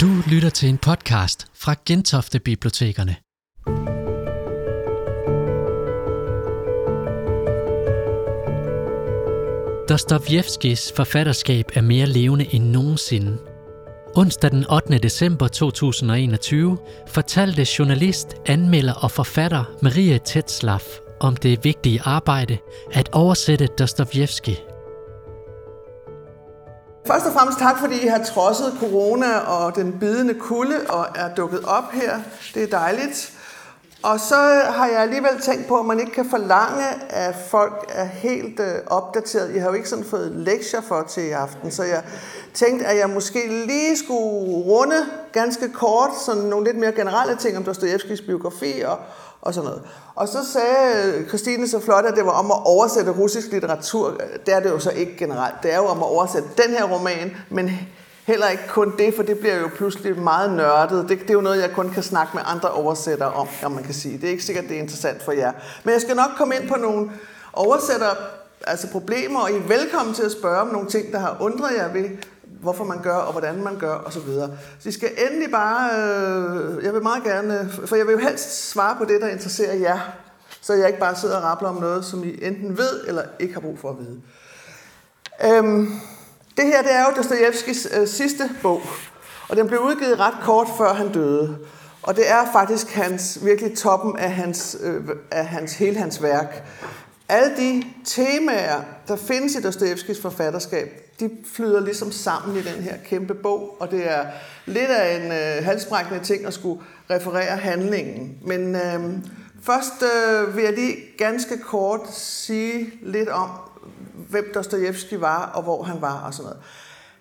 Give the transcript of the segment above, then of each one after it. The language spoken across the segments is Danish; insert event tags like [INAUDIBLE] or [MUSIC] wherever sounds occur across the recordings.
Du lytter til en podcast fra Gentofte Bibliotekerne. Dostojevskis forfatterskab er mere levende end nogensinde. Onsdag den 8. december 2021 fortalte journalist, anmelder og forfatter Maria Tetzlaff om det vigtige arbejde at oversætte Dostojevski Først og fremmest tak, fordi I har trodset corona og den bidende kulde og er dukket op her. Det er dejligt. Og så har jeg alligevel tænkt på, at man ikke kan forlange, at folk er helt øh, opdateret. Jeg har jo ikke sådan fået lektier for til i aften, så jeg tænkte, at jeg måske lige skulle runde ganske kort sådan nogle lidt mere generelle ting om Dostojevskis biografi og, og sådan noget. Og så sagde Christine så flot, at det var om at oversætte russisk litteratur. Det er det jo så ikke generelt. Det er jo om at oversætte den her roman, men heller ikke kun det, for det bliver jo pludselig meget nørdet. Det, det er jo noget, jeg kun kan snakke med andre oversættere om, om man kan sige. Det er ikke sikkert, det er interessant for jer. Men jeg skal nok komme ind på nogle oversætter altså problemer, og I er velkommen til at spørge om nogle ting, der har undret jer ved hvorfor man gør, og hvordan man gør, osv. Så, så I skal endelig bare, øh, jeg vil meget gerne, øh, for jeg vil jo helst svare på det, der interesserer jer, så jeg ikke bare sidder og rappler om noget, som I enten ved, eller ikke har brug for at vide. Øhm, det her, det er jo Dostojevskis øh, sidste bog, og den blev udgivet ret kort før han døde. Og det er faktisk hans, virkelig toppen af, hans, øh, af hans, hele hans værk. Alle de temaer, der findes i Dostojevskis forfatterskab, de flyder ligesom sammen i den her kæmpe bog, og det er lidt af en øh, halsbrækkende ting at skulle referere handlingen. Men øh, først øh, vil jeg lige ganske kort sige lidt om, hvem Dostojevski var, og hvor han var og sådan noget.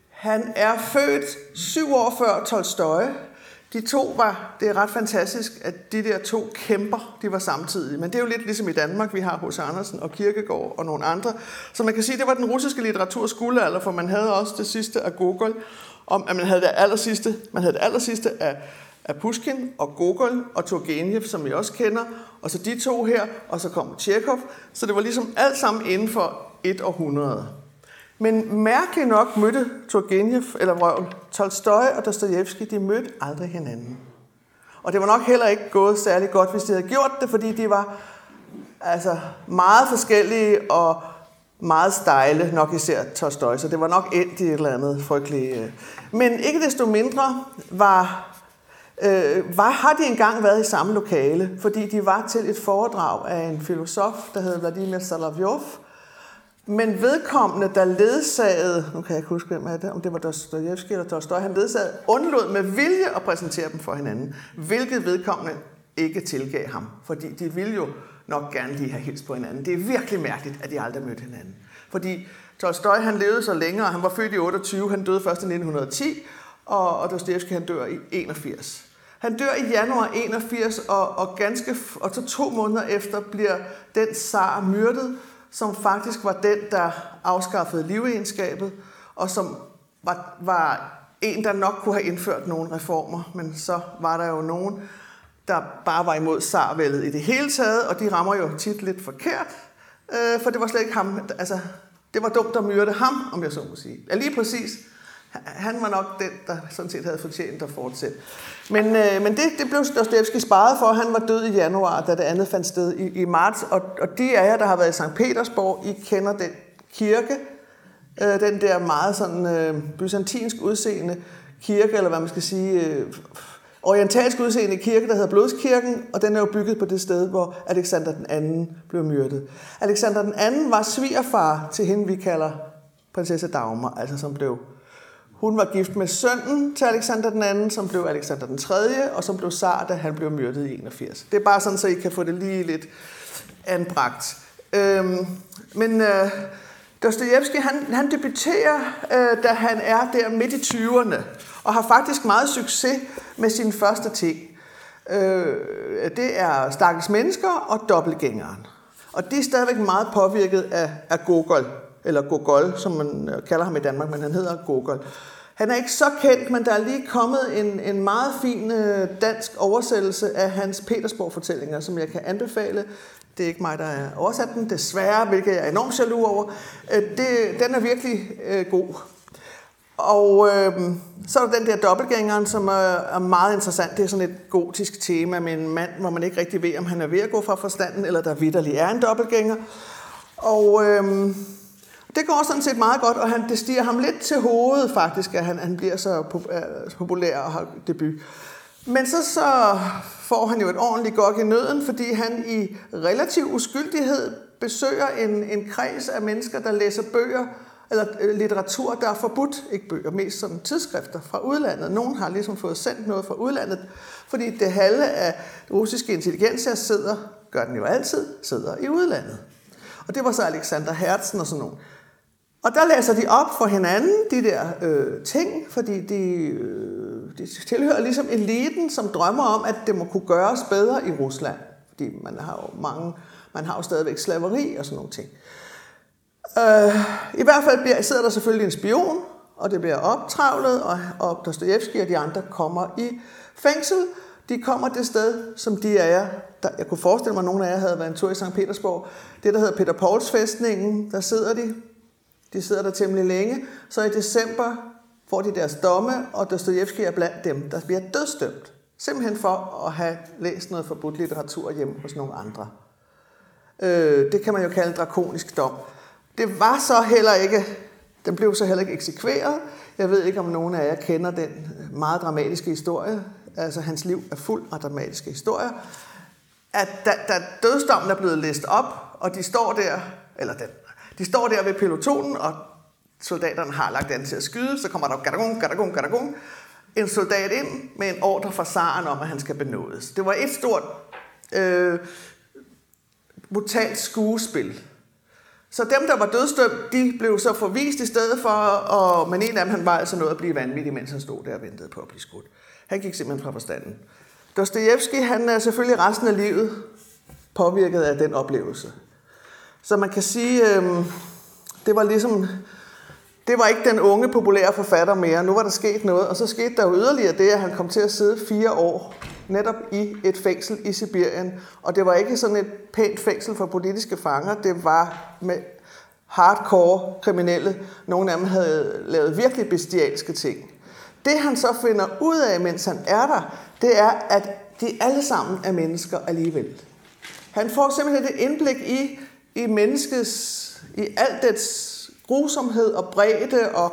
Han er født syv år før Tolstoy, de to var, det er ret fantastisk, at de der to kæmper, de var samtidig. Men det er jo lidt ligesom i Danmark, vi har hos Andersen og Kirkegaard og nogle andre. Så man kan sige, det var den russiske litteraturs guldalder, for man havde også det sidste af Gogol, om at man havde det aller sidste, man havde det aller sidste af, af Pushkin og Gogol og Turgenev, som vi også kender, og så de to her, og så kom Tjekov. Så det var ligesom alt sammen inden for et århundrede. Men mærkeligt nok mødte Turgenev, eller Røvl, Tolstoy og Dostojevski, de mødte aldrig hinanden. Og det var nok heller ikke gået særlig godt, hvis de havde gjort det, fordi de var altså, meget forskellige og meget stejle, nok især Tolstoy, så det var nok endt i et eller andet frygteligt. Øh. Men ikke desto mindre var, øh, var, har de engang været i samme lokale, fordi de var til et foredrag af en filosof, der hed Vladimir Salavjov, men vedkommende, der ledsagede, nu kan jeg ikke huske, hvem er det, om det var Dostoyevsky eller Tolstoy, han ledsagede, undlod med vilje at præsentere dem for hinanden, hvilket vedkommende ikke tilgav ham, fordi de ville jo nok gerne lige have hils på hinanden. Det er virkelig mærkeligt, at de aldrig mødte hinanden. Fordi Tolstoy, han levede så længere, han var født i 28, han døde først i 1910, og, og Dostoyevsky, han dør i 81. Han dør i januar 81, og, og, ganske, og så to måneder efter bliver den zar myrdet, som faktisk var den, der afskaffede livegenskabet, og som var, var en, der nok kunne have indført nogle reformer, men så var der jo nogen, der bare var imod sarvældet i det hele taget, og de rammer jo tit lidt forkert, øh, for det var slet ikke ham, altså det var dumt at myrde ham, om jeg så må sige. Ja, lige præcis han var nok den, der sådan set havde fortjent at fortsætte. Men, øh, men det, det blev Dostojevski sparet for. Han var død i januar, da det andet fandt sted i, i marts. Og, og de af jer, der har været i St. Petersborg, I kender den kirke. Øh, den der meget sådan øh, byzantinsk udseende kirke, eller hvad man skal sige, øh, orientalsk udseende kirke, der hedder Blodskirken, og den er jo bygget på det sted, hvor Alexander den anden blev myrdet. Alexander den anden var svigerfar til hende, vi kalder prinsesse Dagmar, altså som blev hun var gift med sønnen til Alexander den anden, som blev Alexander den tredje, og som blev zar, da han blev myrdet i 81. Det er bare sådan, så I kan få det lige lidt anbragt. Øhm, men øh, Dostojevski, han, han debuterer, øh, da han er der midt i 20'erne, og har faktisk meget succes med sin første ting. Øh, det er Stakkels Mennesker og Dobbelgængeren. Og det er stadigvæk meget påvirket af, af Gogol, eller Gogol, som man øh, kalder ham i Danmark, men han hedder Gogol. Han er ikke så kendt, men der er lige kommet en, en meget fin øh, dansk oversættelse af hans Petersborg-fortællinger, som jeg kan anbefale. Det er ikke mig, der er oversat den, desværre, hvilket jeg er enormt jaloux over. Øh, det, den er virkelig øh, god. Og øh, så er der den der dobbeltgængeren, som er, er meget interessant. Det er sådan et gotisk tema med en mand, hvor man ikke rigtig ved, om han er ved at gå fra forstanden, eller der vidderlig er en dobbeltgænger. Og øh, det går sådan set meget godt, og han, det stiger ham lidt til hovedet faktisk, at han, han bliver øh, så populær og har debut. Men så, så får han jo et ordentligt gok i nøden, fordi han i relativ uskyldighed besøger en, en kreds af mennesker, der læser bøger, eller øh, litteratur, der er forbudt, ikke bøger, mest sådan tidsskrifter fra udlandet. Nogen har ligesom fået sendt noget fra udlandet, fordi det halve af russiske intelligenser sidder, gør den jo altid, sidder i udlandet. Og det var så Alexander Hertzen og sådan nogen. Og der læser de op for hinanden, de der øh, ting, fordi de, øh, de tilhører ligesom eliten, som drømmer om, at det må kunne gøres bedre i Rusland. Fordi man har jo mange, man har jo stadigvæk slaveri og sådan nogle ting. Øh, I hvert fald bliver, sidder der selvfølgelig en spion, og det bliver optravlet, og, og Dostojevski og de andre kommer i fængsel. De kommer det sted, som de er. Der, jeg kunne forestille mig, at nogle af jer havde været en tur i St. Petersborg. Det, der hedder Peter Pauls fæstningen, der sidder de. De sidder der temmelig længe. Så i december får de deres domme, og Dostojevski er blandt dem, der bliver dødsdømt. Simpelthen for at have læst noget forbudt litteratur hjemme hos nogle andre. Øh, det kan man jo kalde en drakonisk dom. Det var så heller ikke, den blev så heller ikke eksekveret. Jeg ved ikke, om nogen af jer kender den meget dramatiske historie. Altså, hans liv er fuld af dramatiske historier. At da, da dødsdommen er blevet læst op, og de står der, eller den, de står der ved pelotonen, og soldaterne har lagt an til at skyde, så kommer der gadagung, gadagung, gadagung, en soldat ind med en ordre fra zaren om, at han skal benådes. Det var et stort øh, brutalt skuespil. Så dem, der var dødsdømt, de blev så forvist i stedet for, og, men en af dem han var altså nået at blive vanvittig, mens han stod der og ventede på at blive skudt. Han gik simpelthen fra forstanden. Dostojevski, han er selvfølgelig resten af livet påvirket af den oplevelse. Så man kan sige, øh, det var ligesom, det var ikke den unge populære forfatter mere. Nu var der sket noget, og så skete der jo yderligere det, at han kom til at sidde fire år netop i et fængsel i Sibirien. Og det var ikke sådan et pænt fængsel for politiske fanger, det var med hardcore kriminelle. Nogle af dem havde lavet virkelig bestialske ting. Det han så finder ud af, mens han er der, det er, at de alle sammen er mennesker alligevel. Han får simpelthen et indblik i, i menneskets, i alt dets grusomhed og bredde og,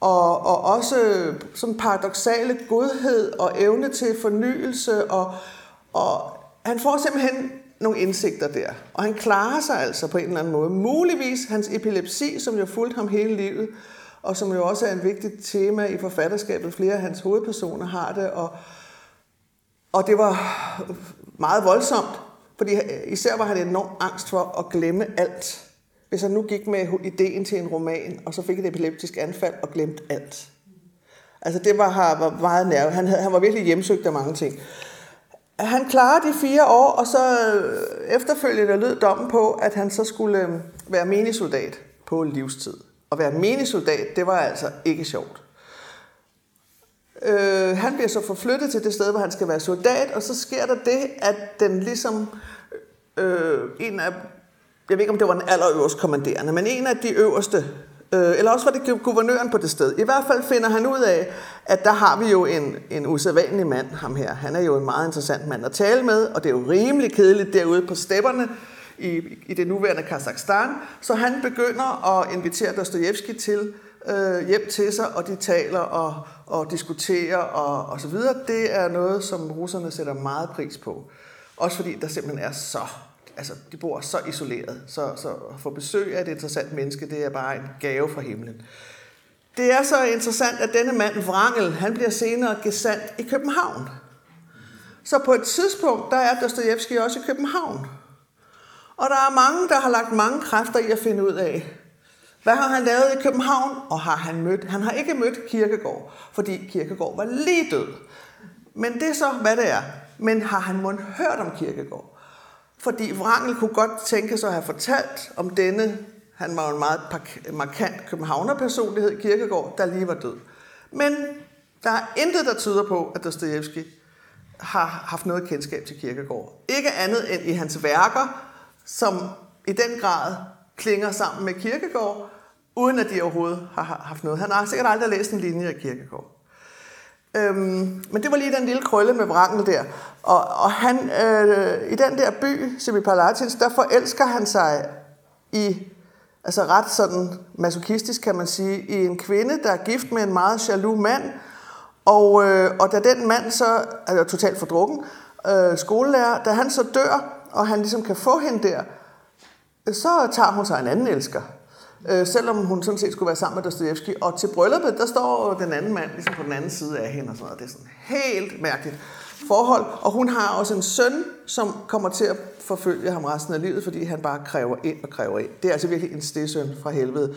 og, og også sådan paradoxale godhed og evne til fornyelse. Og, og han får simpelthen nogle indsigter der. Og han klarer sig altså på en eller anden måde. Muligvis hans epilepsi, som jo fulgte ham hele livet, og som jo også er en vigtigt tema i forfatterskabet. Flere af hans hovedpersoner har det, og, og det var meget voldsomt, fordi øh, især var han enormt angst for at glemme alt. Hvis han nu gik med ideen til en roman, og så fik et epileptisk anfald og glemte alt. Altså det var, var meget nerve. Han, havde, han var virkelig hjemsøgt af mange ting. Han klarede de fire år, og så øh, efterfølgende lød dommen på, at han så skulle øh, være menisoldat på livstid. At være menisoldat, det var altså ikke sjovt. Øh, han bliver så forflyttet til det sted, hvor han skal være soldat, og så sker der det, at den ligesom øh, en af jeg ved ikke, om det var den allerøverste kommanderende, men en af de øverste, øh, eller også var det guvernøren på det sted. I hvert fald finder han ud af, at der har vi jo en, en usædvanlig mand, ham her. Han er jo en meget interessant mand at tale med, og det er jo rimelig kedeligt derude på stepperne i, i det nuværende Kazakhstan. Så han begynder at invitere Dostojevski til øh, hjem til sig, og de taler og, og diskuterer og, og så videre. Det er noget, som russerne sætter meget pris på. Også fordi der simpelthen er så altså, de bor så isoleret, så, så at få besøg af et interessant menneske, det er bare en gave fra himlen. Det er så interessant, at denne mand, Vrangel, han bliver senere gesandt i København. Så på et tidspunkt, der er Dostojevski også i København. Og der er mange, der har lagt mange kræfter i at finde ud af, hvad har han lavet i København, og har han mødt? Han har ikke mødt Kirkegård, fordi Kirkegård var lige død. Men det er så, hvad det er. Men har han måske hørt om Kirkegård? Fordi Wrangel kunne godt tænke sig at have fortalt om denne, han var jo en meget markant københavnerpersonlighed, Kirkegaard, der lige var død. Men der er intet, der tyder på, at Dostojevski har haft noget kendskab til Kirkegaard. Ikke andet end i hans værker, som i den grad klinger sammen med Kirkegaard, uden at de overhovedet har haft noget. Han har sikkert aldrig læst en linje af Kirkegård. Øhm, men det var lige den lille krølle med vrangel der. Og, og han, øh, i den der by, Semipalatinsk, der forelsker han sig i, altså ret sådan masochistisk kan man sige, i en kvinde, der er gift med en meget jaloux mand. Og, øh, og da den mand så altså totalt fordrukken, øh, skolelærer, da han så dør, og han ligesom kan få hende der, så tager hun sig en anden elsker øh, selvom hun sådan set skulle være sammen med Dostoyevsky. Og til brylluppet, der står den anden mand ligesom på den anden side af hende og sådan noget. Det er sådan helt mærkeligt forhold. Og hun har også en søn, som kommer til at forfølge ham resten af livet, fordi han bare kræver ind og kræver ind. Det er altså virkelig en stedsøn fra helvede,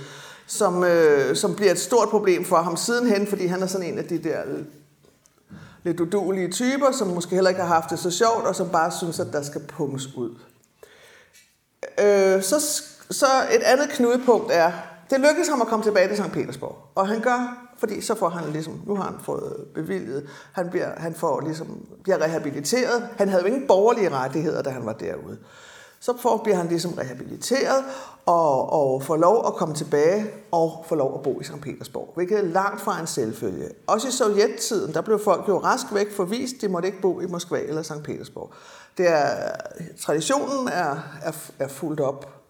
som, øh, som bliver et stort problem for ham sidenhen, fordi han er sådan en af de der øh, lidt udulige typer, som måske heller ikke har haft det så sjovt, og som bare synes, at der skal punges ud. Øh, så så et andet knudepunkt er, det lykkedes ham at komme tilbage til St. Petersborg. Og han gør, fordi så får han ligesom, nu har han fået bevilget, han, bliver, han får ligesom, bliver rehabiliteret. Han havde jo ingen borgerlige rettigheder, da han var derude. Så får, bliver han ligesom rehabiliteret og, og får lov at komme tilbage og får lov at bo i St. Petersborg, hvilket er langt fra en selvfølge. Også i sovjettiden, der blev folk jo rask væk forvist, de måtte ikke bo i Moskva eller St. Petersborg. Det er, traditionen er, er, er fuldt op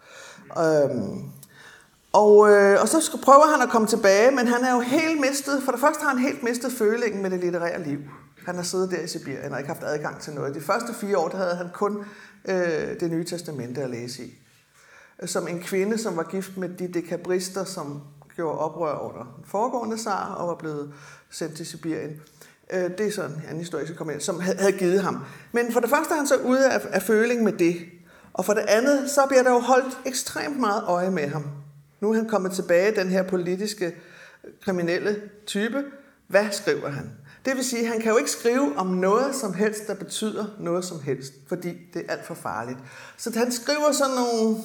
Øhm, og, øh, og så prøver han at komme tilbage, men han er jo helt mistet, for det første har han helt mistet følingen med det litterære liv. Han har siddet der i Sibirien og ikke haft adgang til noget. De første fire år der havde han kun øh, det nye testamente at læse i. Som en kvinde, som var gift med de dekabrister, som gjorde oprør under den foregående zar og var blevet sendt til Sibirien. Øh, det er sådan en historie, som, ind, som havde givet ham. Men for det første er han så ude af, af føling med det. Og for det andet, så bliver der jo holdt ekstremt meget øje med ham. Nu er han kommet tilbage, den her politiske kriminelle type. Hvad skriver han? Det vil sige, at han kan jo ikke skrive om noget som helst, der betyder noget som helst, fordi det er alt for farligt. Så han skriver sådan nogle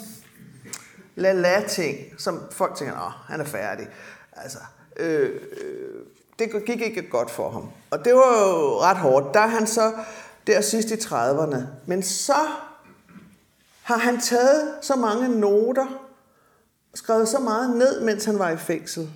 la-la-ting, som folk tænker, åh, han er færdig. Altså, øh, øh, det gik ikke godt for ham. Og det var jo ret hårdt. Der er han så der sidst i 30'erne. Men så har han taget så mange noter, skrevet så meget ned, mens han var i fængsel,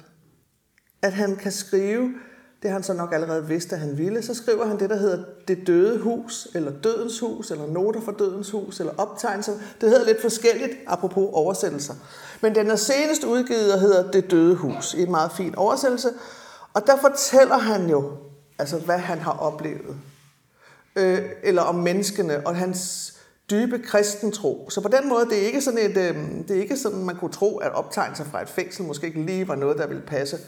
at han kan skrive, det han så nok allerede vidste, at han ville, så skriver han det, der hedder Det døde hus, eller Dødens hus, eller Noter for Dødens hus, eller optegnelser. Det hedder lidt forskelligt, apropos oversættelser. Men den er senest udgivet og hedder Det døde hus, i en meget fin oversættelse. Og der fortæller han jo, altså hvad han har oplevet. Øh, eller om menneskene, og hans dybe kristentro. Så på den måde, det er ikke sådan, et, øh, det er ikke sådan, man kunne tro, at optegnelser fra et fængsel måske ikke lige var noget, der ville passe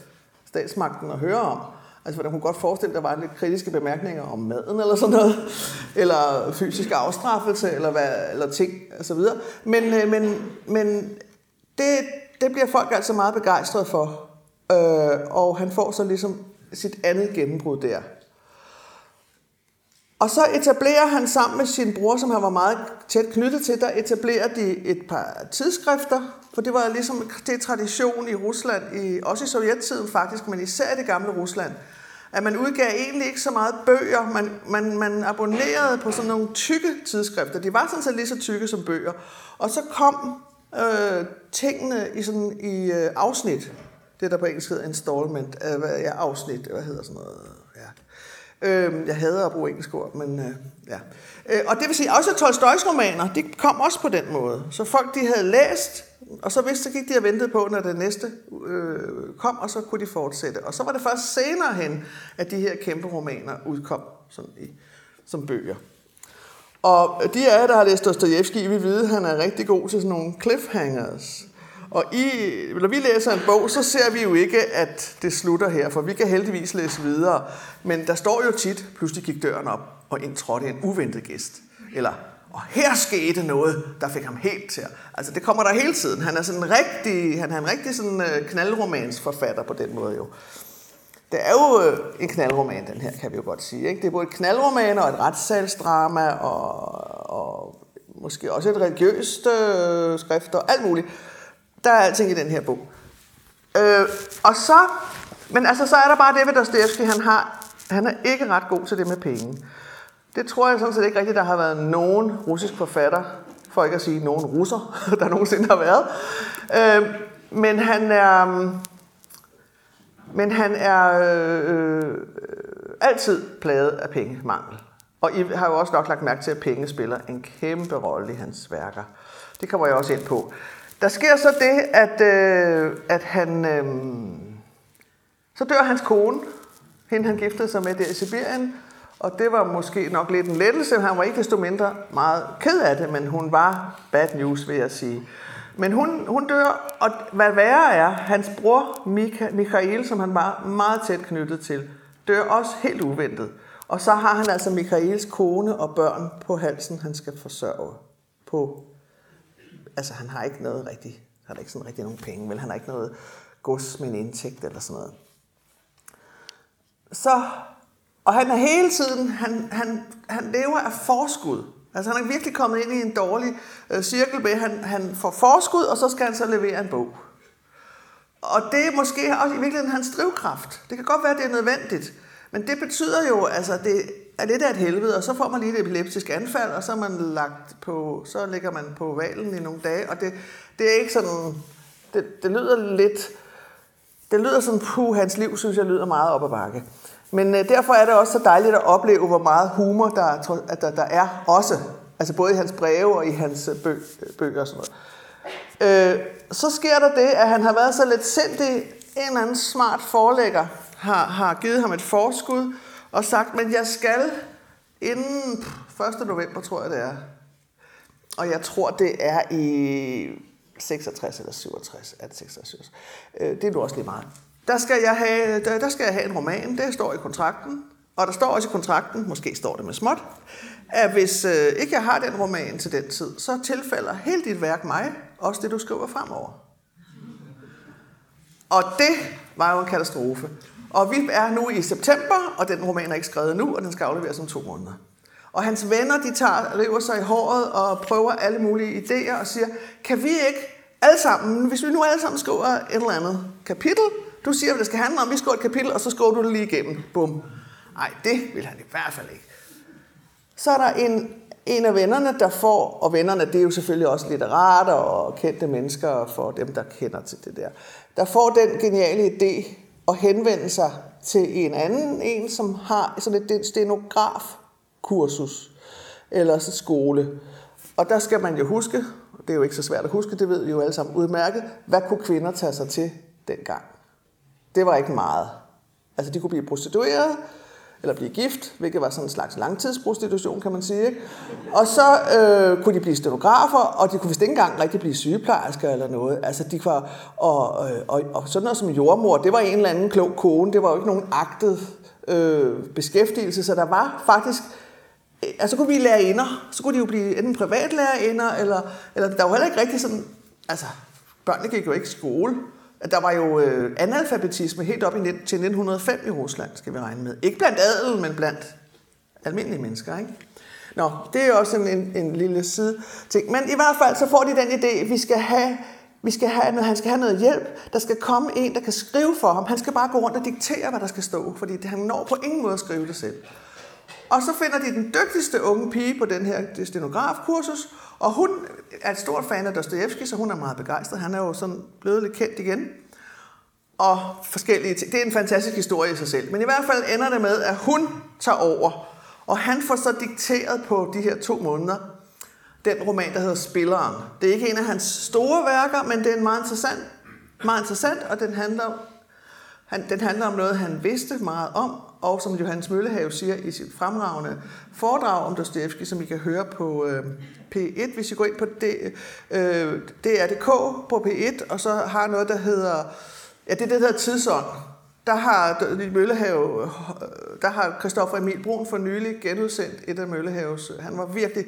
statsmagten at høre om. Altså, man der kunne godt forestille, at der var lidt kritiske bemærkninger om maden eller sådan noget, [LAUGHS] eller fysisk afstraffelse, eller, hvad, eller ting, og så videre. Men, øh, men, men det, det bliver folk altså meget begejstrede for. Øh, og han får så ligesom sit andet gennembrud der. Og så etablerer han sammen med sin bror, som han var meget tæt knyttet til, der etablerer de et par tidsskrifter, for det var ligesom det tradition i Rusland, i, også i sovjettiden faktisk, men især i det gamle Rusland, at man udgav egentlig ikke så meget bøger, man, man, man abonnerede på sådan nogle tykke tidsskrifter. De var sådan set lige så tykke som bøger. Og så kom øh, tingene i, sådan, i øh, afsnit. Det der på engelsk hedder installment, øh, ja, afsnit, hvad hedder sådan noget? ja. Øh, jeg hader at bruge engelsk ord, men øh, ja. Øh, og det vil sige, også Tolstoys romaner, de kom også på den måde. Så folk, de havde læst, og så vidste, så gik de og ventede på, når det næste øh, kom, og så kunne de fortsætte. Og så var det først senere hen, at de her kæmpe romaner udkom sådan i, som bøger. Og de af jer, der har læst Dostojevski, vil vide, at han er rigtig god til sådan nogle cliffhangers. Og i, når vi læser en bog, så ser vi jo ikke, at det slutter her, for vi kan heldigvis læse videre. Men der står jo tit, pludselig gik døren op, og ind trådte en uventet gæst. Eller, og her skete noget, der fik ham helt til. Altså det kommer der hele tiden. Han er sådan en rigtig, han er en rigtig sådan øh, knaldromansforfatter på den måde jo. Det er jo øh, en knaldroman, den her, kan vi jo godt sige. Ikke? Det er både et knaldroman og et retssalsdrama, og, og måske også et religiøst øh, skrift og alt muligt. Der er alting i den her bog. Øh, og så, men altså, så er der bare det ved Dostoevsky, han har, han er ikke ret god til det med penge. Det tror jeg sådan set ikke rigtigt, der har været nogen russisk forfatter, for ikke at sige nogen russer, [LAUGHS] der nogensinde har været. Øh, men han er, men han er øh, øh, altid plaget af pengemangel. Og I har jo også nok lagt mærke til, at penge spiller en kæmpe rolle i hans værker. Det kommer jeg også ind på. Der sker så det, at, øh, at han... Øh, så dør hans kone, hende han giftede sig med der i Sibirien, og det var måske nok lidt en lettelse. Han var ikke desto mindre meget ked af det, men hun var bad news, vil jeg sige. Men hun, hun dør, og hvad værre er, hans bror Michael, som han var meget tæt knyttet til, dør også helt uventet. Og så har han altså Michaels kone og børn på halsen, han skal forsørge på. Altså han har ikke noget rigtigt, han har ikke sådan rigtig nogen penge, vel? han har ikke noget gods med en indtægt eller sådan noget. Så, og han er hele tiden, han, han, han lever af forskud. Altså han er virkelig kommet ind i en dårlig øh, cirkel med, han, han får forskud, og så skal han så levere en bog. Og det er måske også i virkeligheden hans drivkraft. Det kan godt være, at det er nødvendigt. Men det betyder jo, altså det er lidt af et helvede, og så får man lige et epileptisk anfald, og så er man lagt på, så ligger man på valen i nogle dage, og det, det er ikke sådan, det, det lyder lidt, det lyder sådan, puh, hans liv synes jeg lyder meget op ad bakke. Men øh, derfor er det også så dejligt at opleve, hvor meget humor der, der, der er også. Altså både i hans breve og i hans øh, bø, øh, bøger og sådan noget. Øh, så sker der det, at han har været så lidt sindig, en eller anden smart forlægger har, har givet ham et forskud og sagt, men jeg skal inden 1. november, tror jeg det er. Og jeg tror, det er i 66 eller 67. Er det 66? Øh, det er nu også lige meget der skal, jeg have, der, der skal jeg have en roman, det står i kontrakten. Og der står også i kontrakten, måske står det med småt, at hvis øh, ikke jeg har den roman til den tid, så tilfælder hele dit værk mig, også det du skriver fremover. Og det var jo en katastrofe. Og vi er nu i september, og den roman er ikke skrevet nu, og den skal afleveres om to måneder. Og hans venner, de tager, river sig i håret og prøver alle mulige idéer og siger, kan vi ikke alle sammen, hvis vi nu alle sammen skriver et eller andet kapitel, du siger, hvad det skal handle om. Vi skriver et kapitel, og så skriver du det lige igennem. Bum. Nej, det vil han i hvert fald ikke. Så er der en, en af vennerne, der får, og vennerne, det er jo selvfølgelig også litterater og kendte mennesker for dem, der kender til det der, der får den geniale idé at henvende sig til en anden, en som har sådan et stenografkursus eller så skole. Og der skal man jo huske, det er jo ikke så svært at huske, det ved vi jo alle sammen udmærket, hvad kunne kvinder tage sig til dengang? det var ikke meget. Altså, de kunne blive prostitueret, eller blive gift, hvilket var sådan en slags langtidsprostitution, kan man sige. Ikke? Og så øh, kunne de blive stenografer, og de kunne vist ikke engang rigtig blive sygeplejersker eller noget. Altså, de var, og, øh, og, og sådan noget som jordmor, det var en eller anden klog kone, det var jo ikke nogen agtet øh, beskæftigelse, så der var faktisk øh, altså kunne vi lærerinder, så kunne de jo blive enten privatlærerinder, eller, eller der var heller ikke rigtig sådan, altså børnene gik jo ikke i skole, der var jo øh, analfabetisme helt op i, til 1905 i Rusland, skal vi regne med. Ikke blandt adel, men blandt almindelige mennesker. Ikke? Nå, det er også en, en, en lille side ting. Men i hvert fald så får de den idé, at vi skal have, vi skal have, han skal have noget hjælp. Der skal komme en, der kan skrive for ham. Han skal bare gå rundt og diktere, hvad der skal stå, fordi han når på ingen måde at skrive det selv. Og så finder de den dygtigste unge pige på den her stenografkursus, og hun er et stort fan af Dostojevski, så hun er meget begejstret. Han er jo sådan blevet lidt kendt igen. Og forskellige ting. Det er en fantastisk historie i sig selv. Men i hvert fald ender det med, at hun tager over. Og han får så dikteret på de her to måneder den roman, der hedder Spilleren. Det er ikke en af hans store værker, men det er en meget interessant, meget interessant og den handler, han, den handler om noget, han vidste meget om, og som Johannes Møllehave siger i sit fremragende foredrag om Dostoevsky, som I kan høre på øh, P1, hvis I går ind på det, øh, DR.dk på P1, og så har noget, der hedder, ja, det er det, der hedder Tidsånd. Der har Møllehave, der har Christoffer Emil Brun for nylig genudsendt et af Møllehaves. Han var virkelig,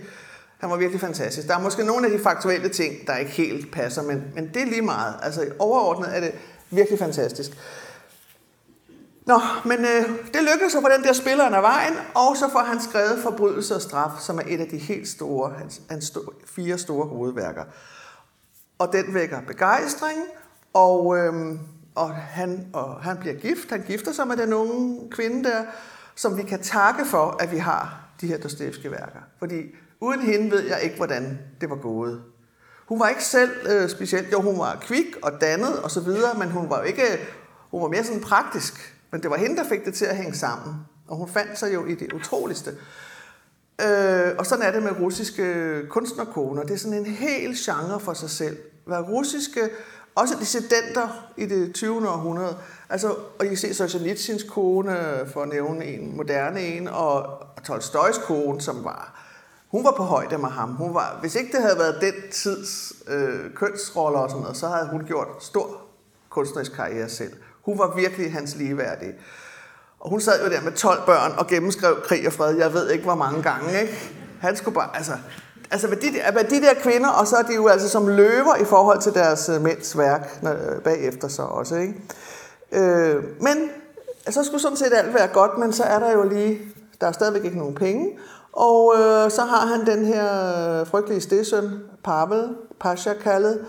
han var virkelig fantastisk. Der er måske nogle af de faktuelle ting, der ikke helt passer, men, men det er lige meget. Altså overordnet er det virkelig fantastisk. Nå, men øh, det lykkedes så for den der spilleren af vejen, og så får han skrevet Forbrydelse og Straf, som er et af de helt store, hans, hans store, fire store hovedværker. Og den vækker begejstring, og, øh, og, han, og han bliver gift. Han gifter sig med den unge kvinde der, som vi kan takke for, at vi har de her Dostojevski værker. Fordi uden hende ved jeg ikke, hvordan det var gået. Hun var ikke selv øh, specielt, jo hun var kvik og dannet og så videre, men hun var jo ikke, hun var mere sådan praktisk. Men det var hende, der fik det til at hænge sammen. Og hun fandt sig jo i det utroligste. Øh, og sådan er det med russiske kunstnerkoner. Det er sådan en hel genre for sig selv. Hvad russiske, også dissidenter i det 20. århundrede, altså, og I kan se Solzhenitsyns kone, for at nævne en moderne en, og Tolstojs kone, som var hun var på højde med ham. Hun var, hvis ikke det havde været den tids øh, kønsroller og sådan noget, så havde hun gjort stor kunstnerisk karriere selv. Hun var virkelig hans ligeværdige. Og hun sad jo der med 12 børn og gennemskrev krig og fred, jeg ved ikke hvor mange gange, ikke? Han skulle bare, altså, altså med de, der, med de der kvinder, og så er de jo altså som løver i forhold til deres øh, mænds værk når, øh, bagefter så også, ikke? Øh, men så skulle sådan set alt være godt, men så er der jo lige, der er stadigvæk ikke nogen penge, og øh, så har han den her øh, frygtelige stedsøn, Pavel, Pasha kaldet,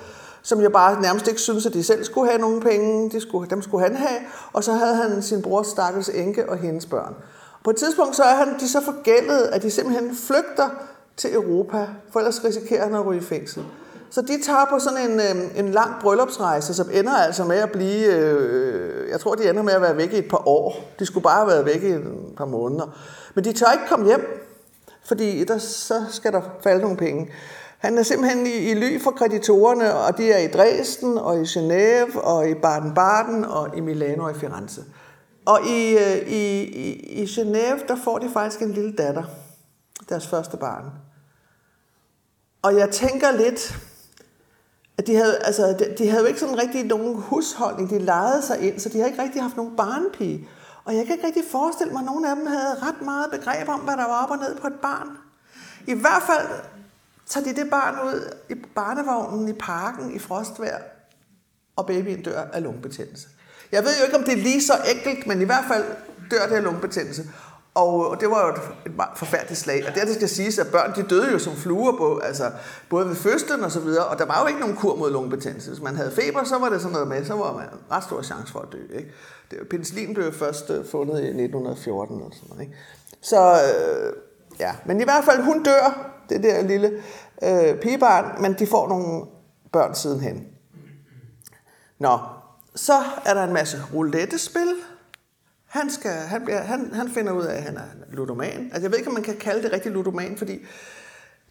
som jo bare nærmest ikke synes, at de selv skulle have nogen penge. De skulle, dem skulle han have. Og så havde han sin brors stakkels enke og hendes børn. På et tidspunkt så er han, de så forgældet, at de simpelthen flygter til Europa, for ellers risikerer han at ryge i fængsel. Så de tager på sådan en, øh, en lang bryllupsrejse, som ender altså med at blive, øh, jeg tror de ender med at være væk i et par år. De skulle bare have været væk i et par måneder. Men de tør ikke komme hjem, fordi der, så skal der falde nogle penge. Han er simpelthen i, i ly for kreditorerne, og de er i Dresden, og i Genève, og i Baden-Baden, og i Milano og i Firenze. Og i, øh, i, i, i Genève, der får de faktisk en lille datter, deres første barn. Og jeg tænker lidt, at de havde, altså, de, de havde jo ikke sådan rigtig nogen husholdning, de lejede sig ind, så de har ikke rigtig haft nogen barnpige. Og jeg kan ikke rigtig forestille mig, at nogen af dem havde ret meget begreb om, hvad der var op og ned på et barn. I hvert fald tager de det barn ud i barnevognen i parken i frostvær, og babyen dør af lungebetændelse. Jeg ved jo ikke, om det er lige så enkelt, men i hvert fald dør det af lungebetændelse. Og det var jo et, forfærdeligt slag. Og det, det skal siges, at børn de døde jo som fluer, på, altså, både ved fødslen og så videre. Og der var jo ikke nogen kur mod lungebetændelse. Hvis man havde feber, så var det sådan noget med, så var man ret stor chance for at dø. Ikke? Det, penicillin blev først øh, fundet i 1914 og sådan noget. Ikke? Så øh, ja, men i hvert fald, hun dør, det der lille øh, pigebarn, men de får nogle børn sidenhen. Nå, så er der en masse roulette-spil, han, skal, han, bliver, han, han finder ud af, at han er ludoman. Altså, jeg ved ikke, om man kan kalde det rigtig ludoman, fordi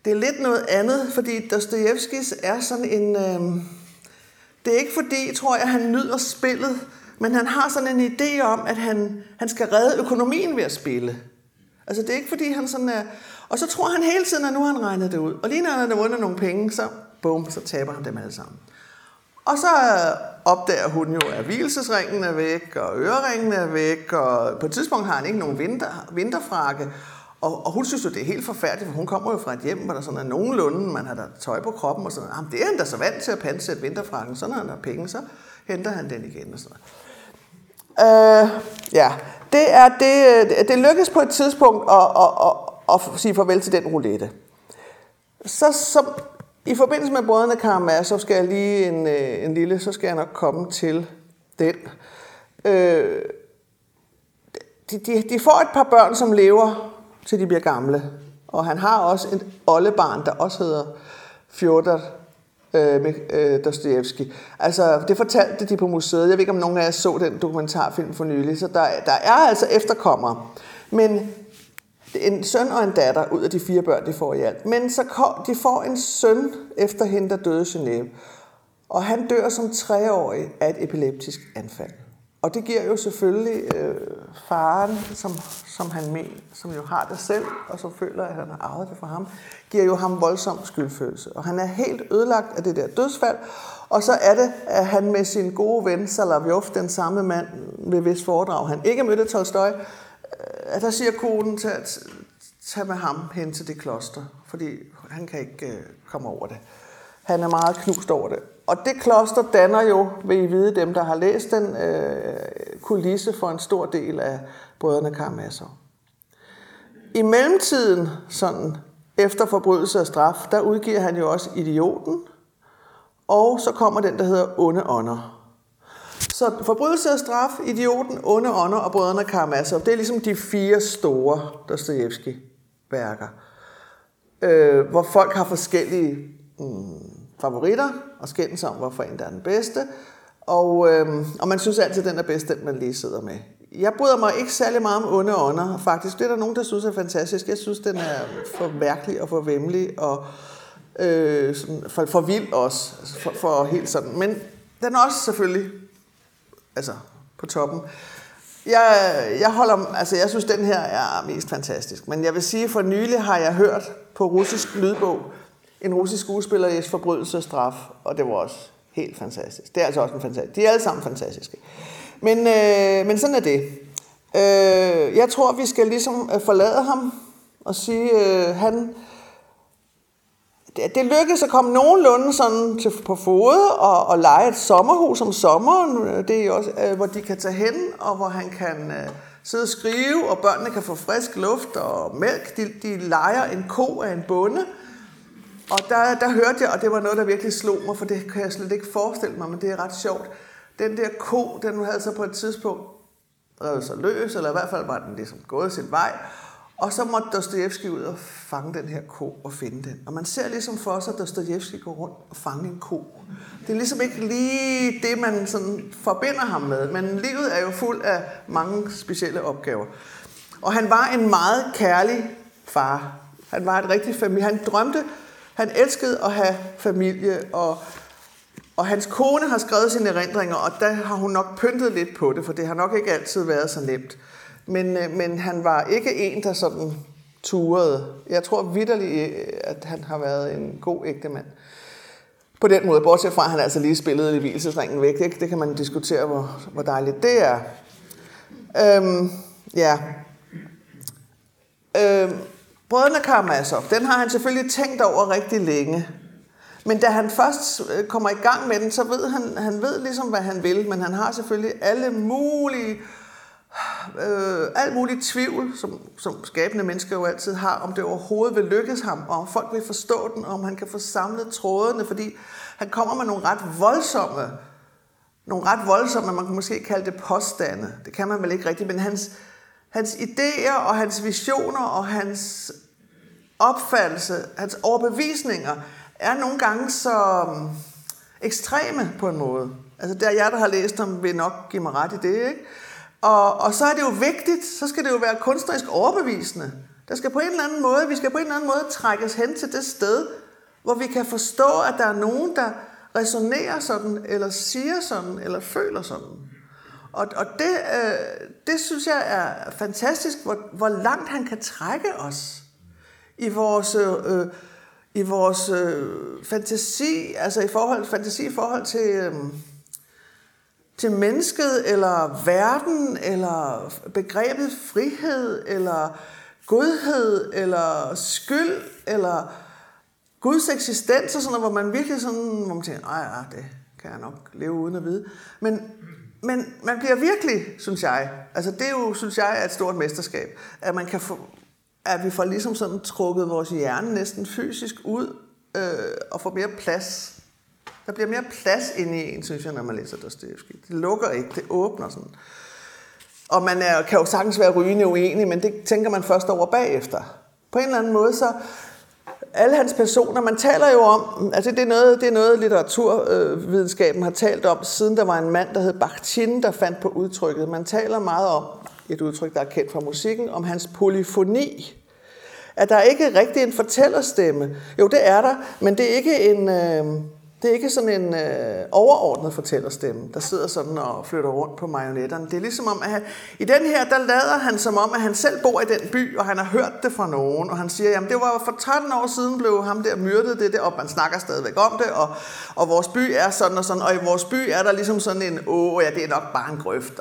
det er lidt noget andet, fordi Dostojevskis er sådan en... Øh, det er ikke fordi, tror jeg, han nyder spillet, men han har sådan en idé om, at han, han skal redde økonomien ved at spille. Altså, det er ikke fordi, han sådan er... Og så tror han hele tiden, at nu har han regnet det ud. Og lige når han har vundet nogle penge, så bum, så taber han dem alle sammen. Og så øh, opdager hun jo, at hvilesesringen er væk, og øreringen er væk, og på et tidspunkt har han ikke nogen vinter, vinterfrakke. Og, og hun synes jo, det er helt forfærdeligt, for hun kommer jo fra et hjem, hvor der sådan er nogenlunde, man har der tøj på kroppen, og sådan Jamen, det er han da så vant til at pansætte vinterfrakken, så når han har penge, så henter han den igen og sådan noget. Øh, ja, det, er, det, øh, det lykkes på et tidspunkt at, at, at, og sige farvel til den roulette. Så, så i forbindelse med brødrene Karamazov skal jeg lige en, øh, en lille, så skal jeg nok komme til den. Øh, de, de, de får et par børn, som lever, til de bliver gamle. Og han har også et oldebarn, der også hedder Fjodor øh, øh, Dostojevski. Altså, det fortalte de på museet. Jeg ved ikke, om nogen af jer så den dokumentarfilm for nylig. Så der, der er altså efterkommere. Men en søn og en datter ud af de fire børn, de får i alt. Men så kom, de får en søn efter hende, der døde i Genève. Og han dør som treårig af et epileptisk anfald. Og det giver jo selvfølgelig øh, faren, som, som han men, som jo har det selv, og som føler, at han har arvet det fra ham, giver jo ham voldsom skyldfølelse. Og han er helt ødelagt af det der dødsfald. Og så er det, at han med sin gode ven Salavjov, den samme mand, ved hvis foredrag han ikke mødte Tolstoy, Øh, at der siger konen til at tage med ham hen til det kloster, fordi han kan ikke øh, komme over det. Han er meget knust over det. Og det kloster danner jo, vil I vide, dem der har læst den, øh, kulisse for en stor del af brødrene Karamazov. I mellemtiden, sådan efter forbrydelse og straf, der udgiver han jo også Idioten, og så kommer den, der hedder Onde Ånder. Så forbrydelse og straf, idioten, onde ånder og brødrene Karamazov, det er ligesom de fire store Dostojevski-værker. Øh, hvor folk har forskellige mm, favoritter og skændes om, hvorfor en der er den bedste. Og, øh, og man synes altid, at den er bedst, den man lige sidder med. Jeg bryder mig ikke særlig meget om onde ånder. Faktisk, det er der nogen, der synes er fantastisk. Jeg synes, den er for mærkelig og for vemmelig og øh, sådan for, for vild også. Altså for, for helt sådan. Men den er også selvfølgelig altså, på toppen. Jeg, jeg, holder, altså jeg synes, den her er mest fantastisk. Men jeg vil sige, for nylig har jeg hørt på russisk lydbog en russisk skuespiller i forbrydelse og straf, og det var også helt fantastisk. Det er altså også en fantastisk. De er alle sammen fantastiske. Men, øh, men sådan er det. Øh, jeg tror, vi skal ligesom øh, forlade ham og sige, øh, han, det, det lykkedes at komme nogenlunde sådan til, på fod og, og lege et sommerhus om sommeren, øh, det er også, øh, hvor de kan tage hen, og hvor han kan øh, sidde og skrive, og børnene kan få frisk luft og mælk. De, de leger en ko af en bonde, og der, der hørte jeg, og det var noget, der virkelig slog mig, for det kan jeg slet ikke forestille mig, men det er ret sjovt. Den der ko, den havde så på et tidspunkt revet sig løs, eller i hvert fald var den ligesom gået sin vej, og så måtte Dostojevski ud og fange den her ko og finde den. Og man ser ligesom for sig, at Dostojevski går rundt og fange en ko. Det er ligesom ikke lige det, man sådan forbinder ham med, men livet er jo fuld af mange specielle opgaver. Og han var en meget kærlig far. Han var et rigtig familie. Han drømte, han elskede at have familie, og, og hans kone har skrevet sine erindringer, og der har hun nok pyntet lidt på det, for det har nok ikke altid været så nemt. Men, øh, men han var ikke en, der sådan turede. Jeg tror vidderligt, øh, at han har været en god ægte mand. På den måde, bortset fra, at han altså lige spillede i hvilesesringen væk. Det, det kan man diskutere, hvor, hvor dejligt det er. Øhm, ja. Øhm, Brødrene Karamazov, den har han selvfølgelig tænkt over rigtig længe. Men da han først øh, kommer i gang med den, så ved han, han ved ligesom, hvad han vil, men han har selvfølgelig alle mulige øh, alt muligt tvivl, som, som skabende mennesker jo altid har, om det overhovedet vil lykkes ham, og om folk vil forstå den, og om han kan få samlet trådene, fordi han kommer med nogle ret voldsomme, nogle ret voldsomme, man kan måske kalde det påstande. Det kan man vel ikke rigtigt, men hans, hans idéer og hans visioner og hans opfattelse, hans overbevisninger, er nogle gange så mm, ekstreme på en måde. Altså der jeg, der har læst ham, vil nok give mig ret i det, ikke? Og, og så er det jo vigtigt, så skal det jo være kunstnerisk overbevisende. Der skal på en eller anden måde, vi skal på en eller anden måde trækkes hen til det sted, hvor vi kan forstå, at der er nogen, der resonerer sådan, eller siger sådan, eller føler sådan. Og, og det, øh, det synes jeg er fantastisk, hvor, hvor langt han kan trække os i vores, øh, i vores øh, fantasi, altså i forhold, fantasi i forhold til... Øh, til mennesket, eller verden, eller begrebet frihed, eller godhed, eller skyld, eller Guds eksistens, og sådan noget, hvor man virkelig sådan, hvor man tænker, nej, ja, det kan jeg nok leve uden at vide. Men, men man bliver virkelig, synes jeg, altså det er jo, synes jeg, er et stort mesterskab, at man kan få, at vi får ligesom sådan trukket vores hjerne næsten fysisk ud, øh, og får mere plads der bliver mere plads inde i en, synes jeg, når man læser Dostoyevsky. Det lukker ikke, det åbner sådan. Og man er, kan jo sagtens være rygende uenig, men det tænker man først over bagefter. På en eller anden måde, så alle hans personer, man taler jo om, altså det er noget, det er noget litteraturvidenskaben har talt om, siden der var en mand, der hed Bakhtin, der fandt på udtrykket. Man taler meget om, et udtryk, der er kendt fra musikken, om hans polyfoni. At der ikke er rigtig en fortællerstemme. Jo, det er der, men det er ikke en, øh, det er ikke sådan en øh, overordnet fortællerstemme, der sidder sådan og flytter rundt på marionetterne. Det er ligesom om, at han, i den her, der lader han som om, at han selv bor i den by, og han har hørt det fra nogen, og han siger, jamen det var for 13 år siden blev ham der myrdet det der, og man snakker stadigvæk om det, og, og vores by er sådan og sådan, og i vores by er der ligesom sådan en, åh ja, det er nok bare en grøft,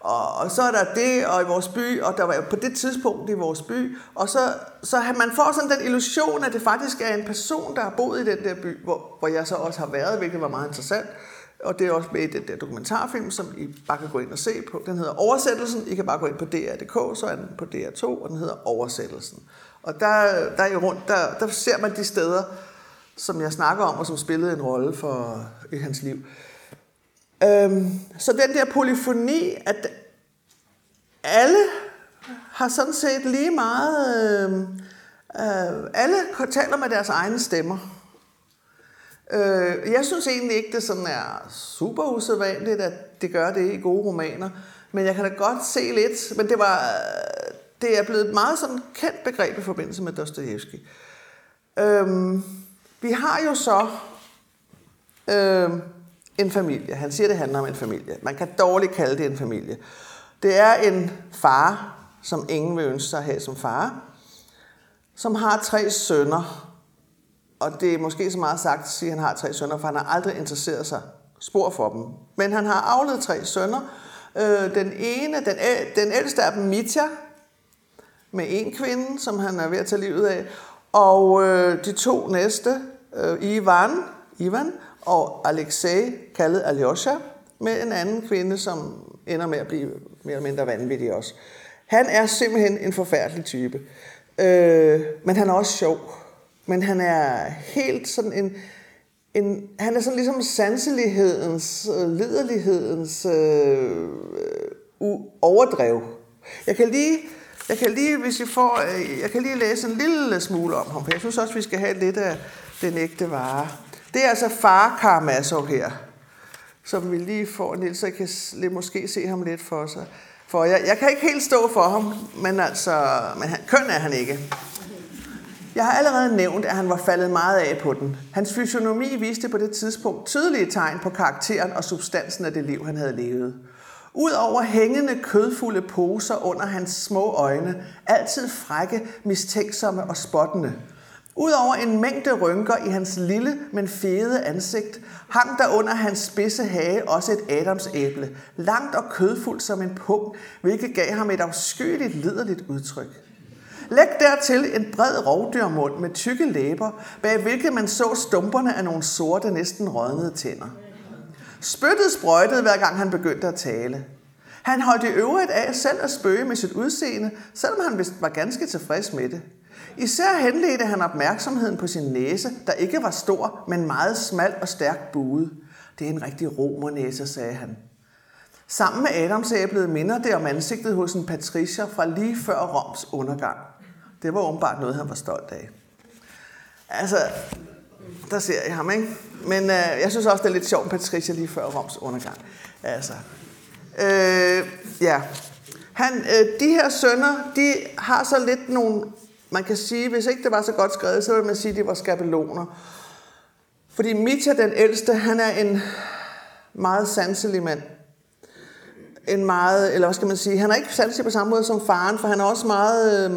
og, og, så er der det, og i vores by, og der var jo på det tidspunkt i vores by, og så, så man får sådan den illusion, at det faktisk er en person, der har boet i den der by, hvor, hvor jeg så også har været, hvilket var meget interessant. Og det er også med i den der dokumentarfilm, som I bare kan gå ind og se på. Den hedder Oversættelsen. I kan bare gå ind på DR.dk, så er den på DR2, og den hedder Oversættelsen. Og der, der er rundt, der, der ser man de steder, som jeg snakker om, og som spillede en rolle for i hans liv. Øhm, så den der polyfoni, at alle har sådan set lige meget... Øh, øh, alle taler med deres egne stemmer. Øh, jeg synes egentlig ikke, det sådan er super usædvanligt, at det gør det i gode romaner. Men jeg kan da godt se lidt, men det var øh, det er blevet et meget sådan kendt begreb i forbindelse med Dostojevski. Øhm, vi har jo så Øh, en familie. Han siger, det handler om en familie. Man kan dårligt kalde det en familie. Det er en far, som ingen vil ønske sig at have som far, som har tre sønner. Og det er måske så meget sagt at sige, at han har tre sønner, for han har aldrig interesseret sig spor for dem. Men han har afledt tre sønner. Øh, den ene, den, den ældste af dem, Mitya, med en kvinde, som han er ved at tage livet af. Og øh, de to næste, øh, Ivan, Ivan og Alexei, kaldet Alyosha, med en anden kvinde, som ender med at blive mere eller mindre vanvittig også. Han er simpelthen en forfærdelig type. Øh, men han er også sjov. Men han er helt sådan en... en han er sådan ligesom sanselighedens, øh, liderlighedens øh, uh, overdrev. Jeg kan lige jeg kan lige, hvis I får, øh, jeg kan lige læse en lille smule om ham, for jeg synes også, vi skal have lidt af den ægte vare. Det er altså far Karamazov her, som vi lige får Niels, jeg kan måske se ham lidt for sig. For jeg, jeg kan ikke helt stå for ham, men altså, men han, køn er han ikke. Jeg har allerede nævnt, at han var faldet meget af på den. Hans fysionomi viste på det tidspunkt tydelige tegn på karakteren og substansen af det liv, han havde levet. Udover hængende kødfulde poser under hans små øjne, altid frække, mistænksomme og spottende. Udover en mængde rynker i hans lille, men fede ansigt, hang der under hans spidse hage også et adamsæble, langt og kødfuldt som en pung, hvilket gav ham et afskyeligt liderligt udtryk. Læg dertil en bred rovdyrmund med tykke læber, bag hvilket man så stumperne af nogle sorte, næsten rådnede tænder. Spyttet sprøjtede hver gang han begyndte at tale. Han holdt i øvrigt af selv at spøge med sit udseende, selvom han vist var ganske tilfreds med det. Især henledte han opmærksomheden på sin næse, der ikke var stor, men meget smal og stærkt buet. Det er en rigtig romernæse, sagde han. Sammen med Adamsæblet minder det om ansigtet hos en patricier fra lige før Roms undergang. Det var åbenbart noget, han var stolt af. Altså, der ser jeg ham, ikke? Men øh, jeg synes også, det er lidt sjovt, Patricia lige før Roms undergang. Altså, øh, ja. Han, øh, de her sønner, de har så lidt nogle, man kan sige, hvis ikke det var så godt skrevet, så vil man sige, at det var skabeloner. Fordi Mitya, den ældste, han er en meget sanselig mand. En meget, eller hvad skal man sige, han er ikke sanselig på samme måde som faren, for han er også meget øh,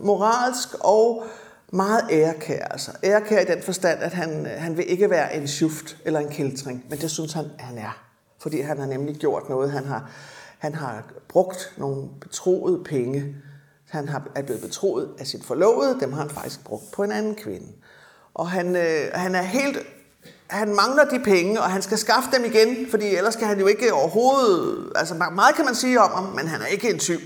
moralsk og meget ærekær. Altså. Ærekær i den forstand, at han, han vil ikke være en sjuft eller en kæltring, men det synes han, han er. Fordi han har nemlig gjort noget. Han har, han har brugt nogle betroede penge. Han har, er blevet betroet af sin forlovede, dem har han faktisk brugt på en anden kvinde. Og han, øh, han er helt han mangler de penge, og han skal skaffe dem igen, fordi ellers kan han jo ikke overhovedet... Altså meget kan man sige om ham, men han er ikke en tyv.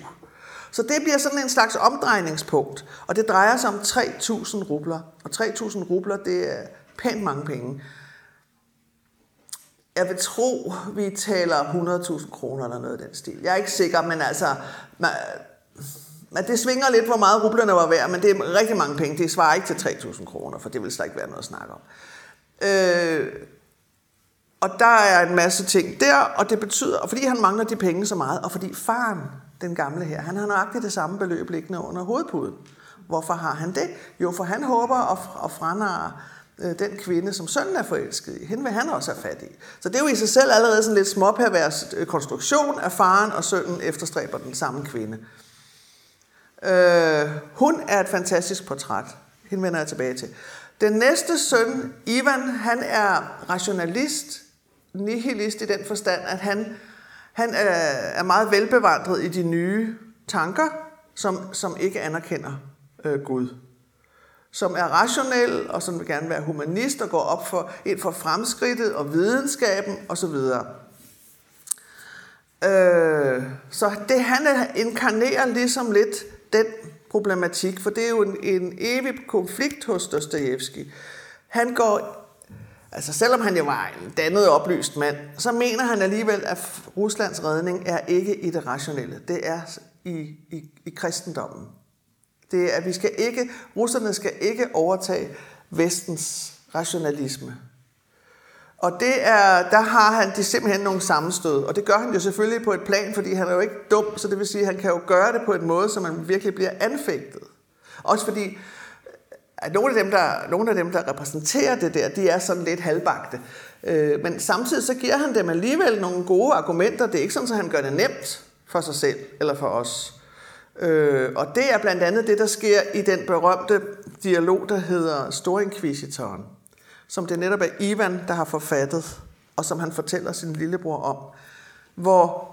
Så det bliver sådan en slags omdrejningspunkt, og det drejer sig om 3.000 rubler. Og 3.000 rubler, det er pænt mange penge. Jeg vil tro, vi taler 100.000 kroner eller noget af den stil. Jeg er ikke sikker, men altså... Men det svinger lidt, hvor meget rublerne var værd, men det er rigtig mange penge. Det svarer ikke til 3.000 kroner, for det vil slet ikke være noget at snakke om. Øh, og der er en masse ting der, og det betyder, og fordi han mangler de penge så meget, og fordi faren den gamle her, han har nøjagtigt det samme beløb liggende under hovedpuden. Hvorfor har han det? Jo, for han håber at, at franare øh, den kvinde, som sønnen er forelsket i. Hende vil han også have fat i. Så det er jo i sig selv allerede sådan lidt småpervers øh, konstruktion, at faren og sønnen efterstræber den samme kvinde. Øh, hun er et fantastisk portræt. Hende vender jeg tilbage til. Den næste søn, Ivan, han er rationalist, nihilist i den forstand, at han han er, er meget velbevandret i de nye tanker, som, som ikke anerkender øh, Gud. Som er rationel, og som vil gerne være humanist, og går op for, ind for fremskridtet og videnskaben osv. Øh, så det han inkarnerer ligesom lidt den problematik, for det er jo en, en evig konflikt hos Dostojevski. Han går Altså selvom han jo var en dannet oplyst mand, så mener han alligevel, at Ruslands redning er ikke i det rationelle. Det er i, i, i kristendommen. Det er, at vi skal ikke, russerne skal ikke overtage vestens rationalisme. Og det er, der har han de simpelthen nogle sammenstød. Og det gør han jo selvfølgelig på et plan, fordi han er jo ikke dum, så det vil sige, at han kan jo gøre det på en måde, så man virkelig bliver anfægtet. Også fordi, at nogle af dem, der, nogle af dem, der repræsenterer det der, de er sådan lidt halvbagte. Øh, men samtidig så giver han dem alligevel nogle gode argumenter. Det er ikke sådan, at han gør det nemt for sig selv eller for os. Øh, og det er blandt andet det, der sker i den berømte dialog, der hedder Storinquisitoren, som det netop er Ivan, der har forfattet, og som han fortæller sin lillebror om, hvor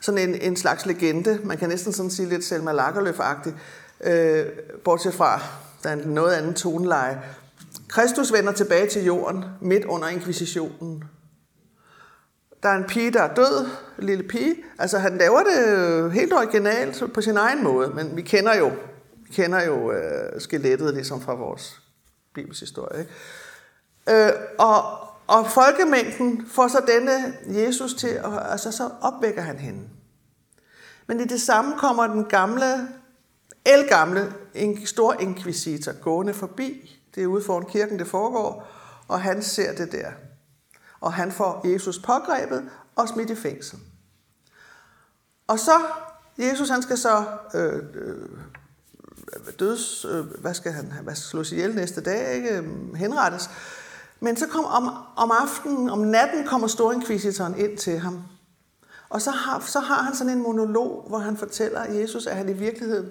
sådan en, en slags legende, man kan næsten sådan sige lidt Selma Lagerlöf-agtig, øh, bortset fra, der er en noget andet toneleje. Kristus vender tilbage til jorden midt under inkvisitionen. Der er en pige, der er død, en lille pige. Altså han laver det helt originalt på sin egen måde, men vi kender jo, vi kender jo øh, skelettet ligesom fra vores bibelshistorie. Ikke? Øh, og, og folkemængden får så denne Jesus til, og altså så opvækker han hende. Men i det samme kommer den gamle, elgamle, en stor inkvisitor gående forbi. Det er ude foran kirken, det foregår, og han ser det der og han får Jesus pågrebet og smidt i fængsel. Og så, Jesus han skal så øh, øh, døds, øh, hvad skal han, hvad skal slås ihjel næste dag, ikke? henrettes. Men så kom om, om aftenen, om natten kommer Storinkvisitoren ind til ham. Og så har, så har han sådan en monolog, hvor han fortæller Jesus, at han i virkeligheden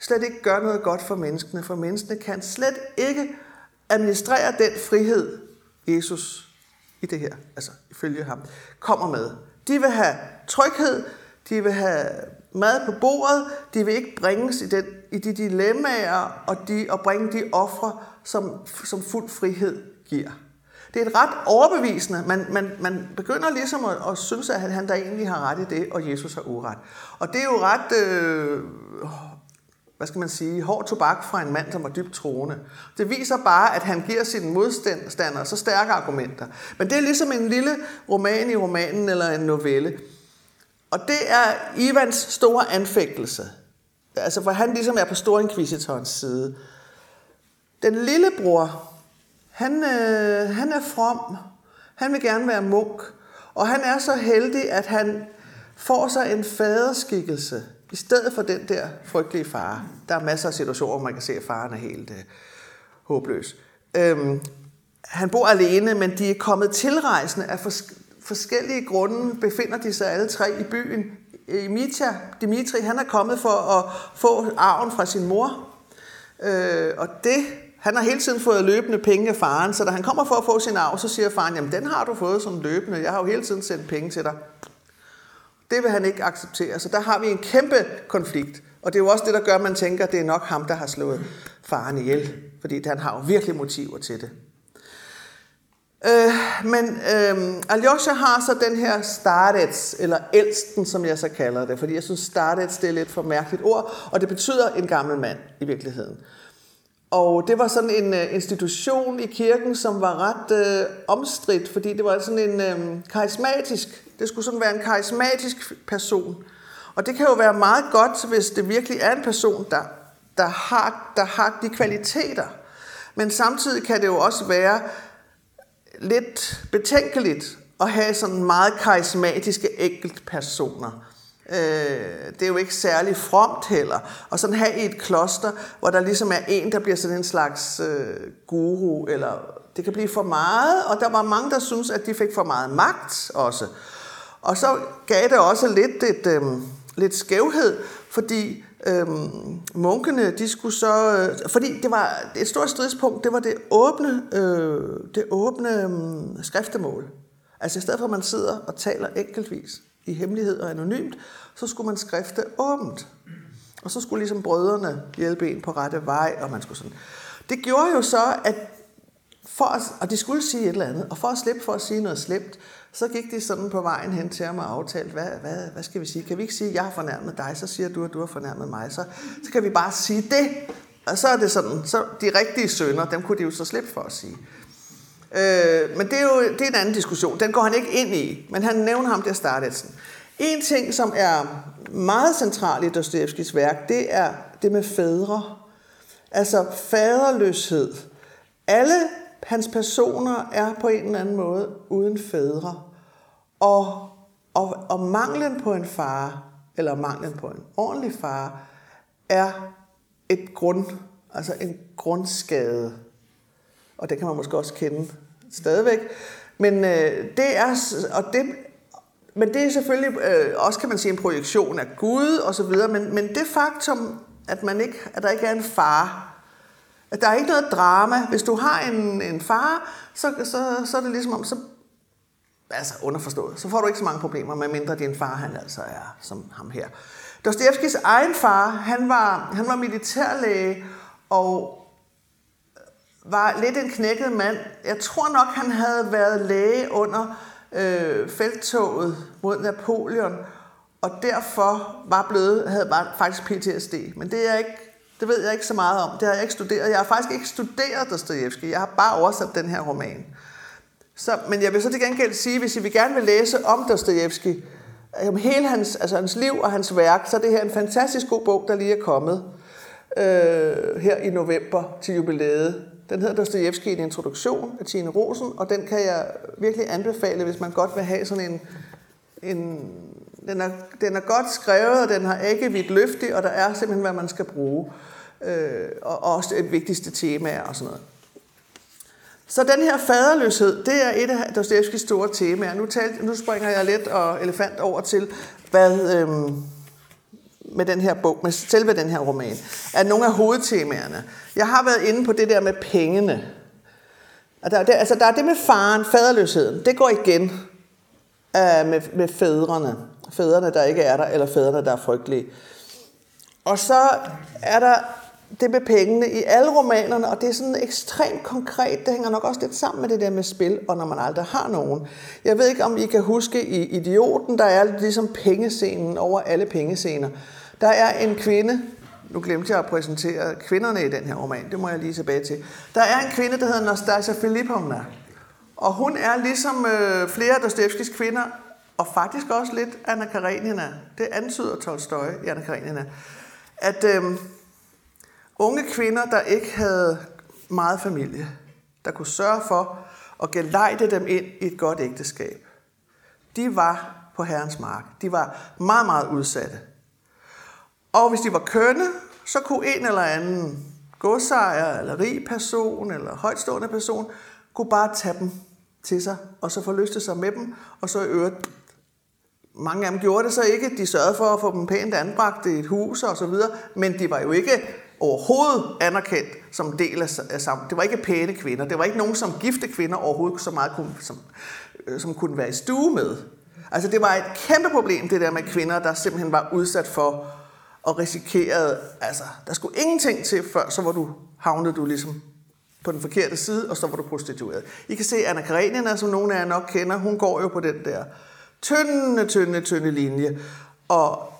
slet ikke gør noget godt for menneskene, for menneskene kan slet ikke administrere den frihed, Jesus i det her, altså ifølge ham, kommer med. De vil have tryghed, de vil have mad på bordet, de vil ikke bringes i, den, i de dilemmaer og, de, og bringe de ofre, som, som fuld frihed giver. Det er et ret overbevisende. Man, man, man begynder ligesom at, at synes, at han der egentlig har ret i det, og Jesus har uret. Og det er jo ret øh, hvad skal man sige, hård tobak fra en mand, som var dybt troende. Det viser bare, at han giver sine modstandere så stærke argumenter. Men det er ligesom en lille roman i romanen eller en novelle. Og det er Ivans store anfægtelse. Altså, for han ligesom er på stor inquisitors side. Den lille bror, han, øh, han er from. Han vil gerne være munk. Og han er så heldig, at han får sig en faderskikkelse i stedet for den der frygtelige far. Der er masser af situationer, hvor man kan se, at faren er helt øh, håbløs. Øhm, han bor alene, men de er kommet tilrejsende af fors- forskellige grunde, befinder de sig alle tre i byen. Øh, Mitya, Dimitri, han er kommet for at få arven fra sin mor. Øh, og det, han har hele tiden fået løbende penge af faren, så da han kommer for at få sin arv, så siger faren, jamen den har du fået som løbende, jeg har jo hele tiden sendt penge til dig. Det vil han ikke acceptere. Så der har vi en kæmpe konflikt. Og det er jo også det, der gør, at man tænker, at det er nok ham, der har slået faren ihjel. Fordi han har jo virkelig motiver til det. Øh, men øh, Alyosha har så den her starets, eller ældsten, som jeg så kalder det, fordi jeg synes, starets det er lidt for mærkeligt ord, og det betyder en gammel mand i virkeligheden. Og det var sådan en øh, institution i kirken, som var ret øh, omstridt, fordi det var altså sådan en øh, karismatisk, det skulle sådan være en karismatisk person. Og det kan jo være meget godt, hvis det virkelig er en person, der, der, har, der har de kvaliteter. Men samtidig kan det jo også være lidt betænkeligt at have sådan meget karismatiske enkeltpersoner. Øh, det er jo ikke særlig fromt heller. Og sådan have i et kloster, hvor der ligesom er en, der bliver sådan en slags øh, guru, eller det kan blive for meget, og der var mange, der synes, at de fik for meget magt også. Og så gav det også lidt, et, øh, lidt skævhed, fordi øh, munkene, de skulle så... Øh, fordi det var et stort stridspunkt, det var det åbne, øh, det åbne øh, skriftemål. Altså i stedet for, at man sidder og taler enkeltvis, i hemmelighed og anonymt, så skulle man skrifte åbent. Og så skulle ligesom brødrene hjælpe en på rette vej, og man skulle sådan. Det gjorde jo så, at for at, og de skulle sige et eller andet, og for at slippe for at sige noget slemt, så gik de sådan på vejen hen til ham og aftalte, hvad, hvad, hvad skal vi sige? Kan vi ikke sige, at jeg har fornærmet dig, så siger du, at du har fornærmet mig, så, så kan vi bare sige det. Og så er det sådan, så de rigtige sønder, dem kunne de jo så slippe for at sige. Øh, men det er jo det er en anden diskussion. Den går han ikke ind i, men han nævner ham der Startetsen. En ting, som er meget central i Dostojevskis værk, det er det med fædre. Altså faderløshed. Alle hans personer er på en eller anden måde uden fædre. Og, og, og manglen på en far, eller manglen på en ordentlig far, er et grund, altså en grundskade. Og det kan man måske også kende stadigvæk. Men øh, det er, og det, men det er selvfølgelig øh, også, kan man sige, en projektion af Gud og så videre, men, men det faktum, at, man ikke, at der ikke er en far, at der er ikke noget drama. Hvis du har en, en far, så, så, så er det ligesom om, så, altså underforstået, så får du ikke så mange problemer, medmindre din far, han altså er som ham her. Dostojevskis egen far, han var, han var militærlæge, og var lidt en knækket mand. Jeg tror nok, han havde været læge under øh, felttoget mod Napoleon, og derfor var blevet, havde bare faktisk PTSD. Men det er ikke, det ved jeg ikke så meget om. Det har jeg ikke studeret. Jeg har faktisk ikke studeret Dostojevski. Jeg har bare oversat den her roman. Så, men jeg vil så til gengæld sige, hvis I vil gerne vil læse om Dostojevski, om hele hans, altså hans liv og hans værk, så er det her en fantastisk god bog, der lige er kommet øh, her i november til jubilæet. Den hedder Dostojevski en introduktion af Tine Rosen, og den kan jeg virkelig anbefale, hvis man godt vil have sådan en... en den, er, den er godt skrevet, og den har ikke vidt løftig, og der er simpelthen, hvad man skal bruge. Øh, og også det vigtigste temaer og sådan noget. Så den her faderløshed, det er et af Dostojevskis store temaer. Nu, talte, nu springer jeg lidt og elefant over til, hvad, øhm, med den her bog, med selve den her roman, er nogle af hovedtemaerne. Jeg har været inde på det der med pengene. Og der, der, altså, der er det med faren, faderløsheden. Det går igen uh, med, med fædrene. Fædrene, der ikke er der, eller fædrene, der er frygtelige. Og så er der det med pengene i alle romanerne, og det er sådan ekstremt konkret. Det hænger nok også lidt sammen med det der med spil, og når man aldrig har nogen. Jeg ved ikke, om I kan huske i Idioten, der er ligesom pengescenen over alle pengescener. Der er en kvinde, nu glemte jeg at præsentere kvinderne i den her roman, det må jeg lige tilbage til. Der er en kvinde, der hedder Nastasia Filipovna, og hun er ligesom øh, flere af Dostevskis kvinder, og faktisk også lidt Anna Karenina. Det antyder Tolstoy i Anna Karenina. At øh, unge kvinder, der ikke havde meget familie, der kunne sørge for at gelejte dem ind i et godt ægteskab, de var på herrens mark. De var meget, meget udsatte. Og hvis de var kønne, så kunne en eller anden godsejer, eller rig person, eller højtstående person, kunne bare tage dem til sig, og så forlyste sig med dem, og så i øvrigt, mange af dem gjorde det så ikke, de sørgede for at få dem pænt anbragt i et hus og så videre, men de var jo ikke overhovedet anerkendt som del af, af sammen. Det var ikke pæne kvinder, det var ikke nogen som gifte kvinder overhovedet så meget kunne, som, øh, som kunne være i stue med. Altså det var et kæmpe problem, det der med kvinder, der simpelthen var udsat for og risikerede, altså, der skulle ingenting til, før så var du, havnede du ligesom på den forkerte side, og så var du prostitueret. I kan se Anna Karenina, som nogle af jer nok kender, hun går jo på den der tynde, tynde, tynde linje. Og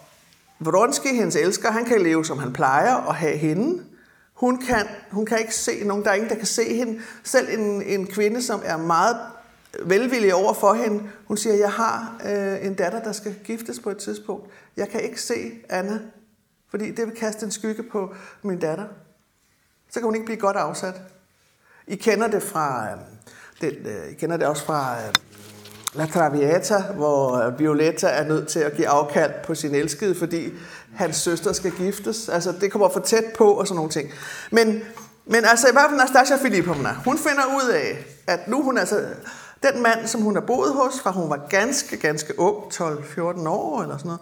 Vronski, hendes elsker, han kan leve, som han plejer, og have hende. Hun kan, hun kan ikke se nogen, der er ingen, der kan se hende. Selv en, en kvinde, som er meget velvillig over for hende, hun siger, jeg har øh, en datter, der skal giftes på et tidspunkt. Jeg kan ikke se Anna fordi det vil kaste en skygge på min datter. Så kan hun ikke blive godt afsat. I kender det fra, øhm, den, øh, I kender det også fra øhm, La Traviata, hvor Violetta er nødt til at give afkald på sin elskede, fordi hans søster skal giftes. Altså, det kommer for tæt på og sådan nogle ting. Men, men altså, i hvert fald Nastasia Filipovna, hun finder ud af, at nu hun altså, den mand, som hun har boet hos, fra hun var ganske, ganske ung, 12-14 år eller sådan noget,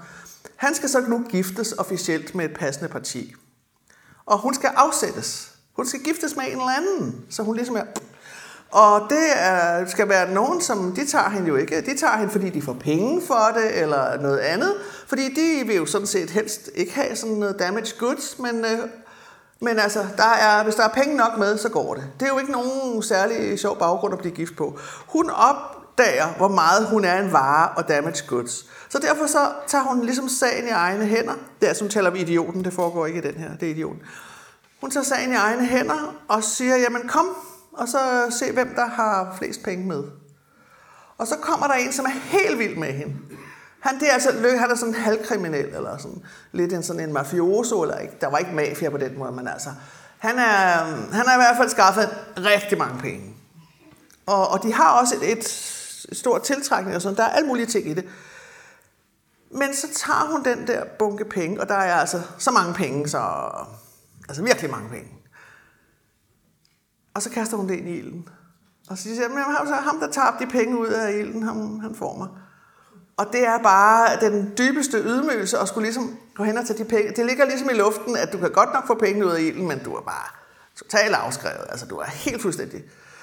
han skal så nu giftes officielt med et passende parti. Og hun skal afsættes. Hun skal giftes med en eller anden, så hun ligesom er... Og det er, skal være nogen, som de tager hende jo ikke. De tager hende, fordi de får penge for det, eller noget andet. Fordi de vil jo sådan set helst ikke have sådan noget damage goods, men, øh, men altså, der er, hvis der er penge nok med, så går det. Det er jo ikke nogen særlig sjov baggrund at blive gift på. Hun opdager, hvor meget hun er en vare og damage goods. Så derfor så tager hun ligesom sagen i egne hænder. Det er, som taler vi idioten, det foregår ikke i den her, det er idioten. Hun tager sagen i egne hænder og siger, jamen kom, og så se, hvem der har flest penge med. Og så kommer der en, som er helt vild med hende. Han, det er altså, han er sådan halvkriminel, eller sådan lidt en sådan en mafioso, eller ikke. Der var ikke mafia på den måde, men altså. Han er, han har i hvert fald skaffet rigtig mange penge. Og, og de har også et, et stort tiltrækning og sådan. Der er alle mulige ting i det. Men så tager hun den der bunke penge, og der er altså så mange penge, så altså virkelig mange penge. Og så kaster hun det ind i ilden. Og så siger jeg, så ham, der tager de penge ud af ilden, ham, han får mig. Og det er bare den dybeste ydmygelse at skulle ligesom gå hen og tage de penge. Det ligger ligesom i luften, at du kan godt nok få penge ud af ilden, men du er bare totalt afskrevet. Altså, du er helt fuldstændig.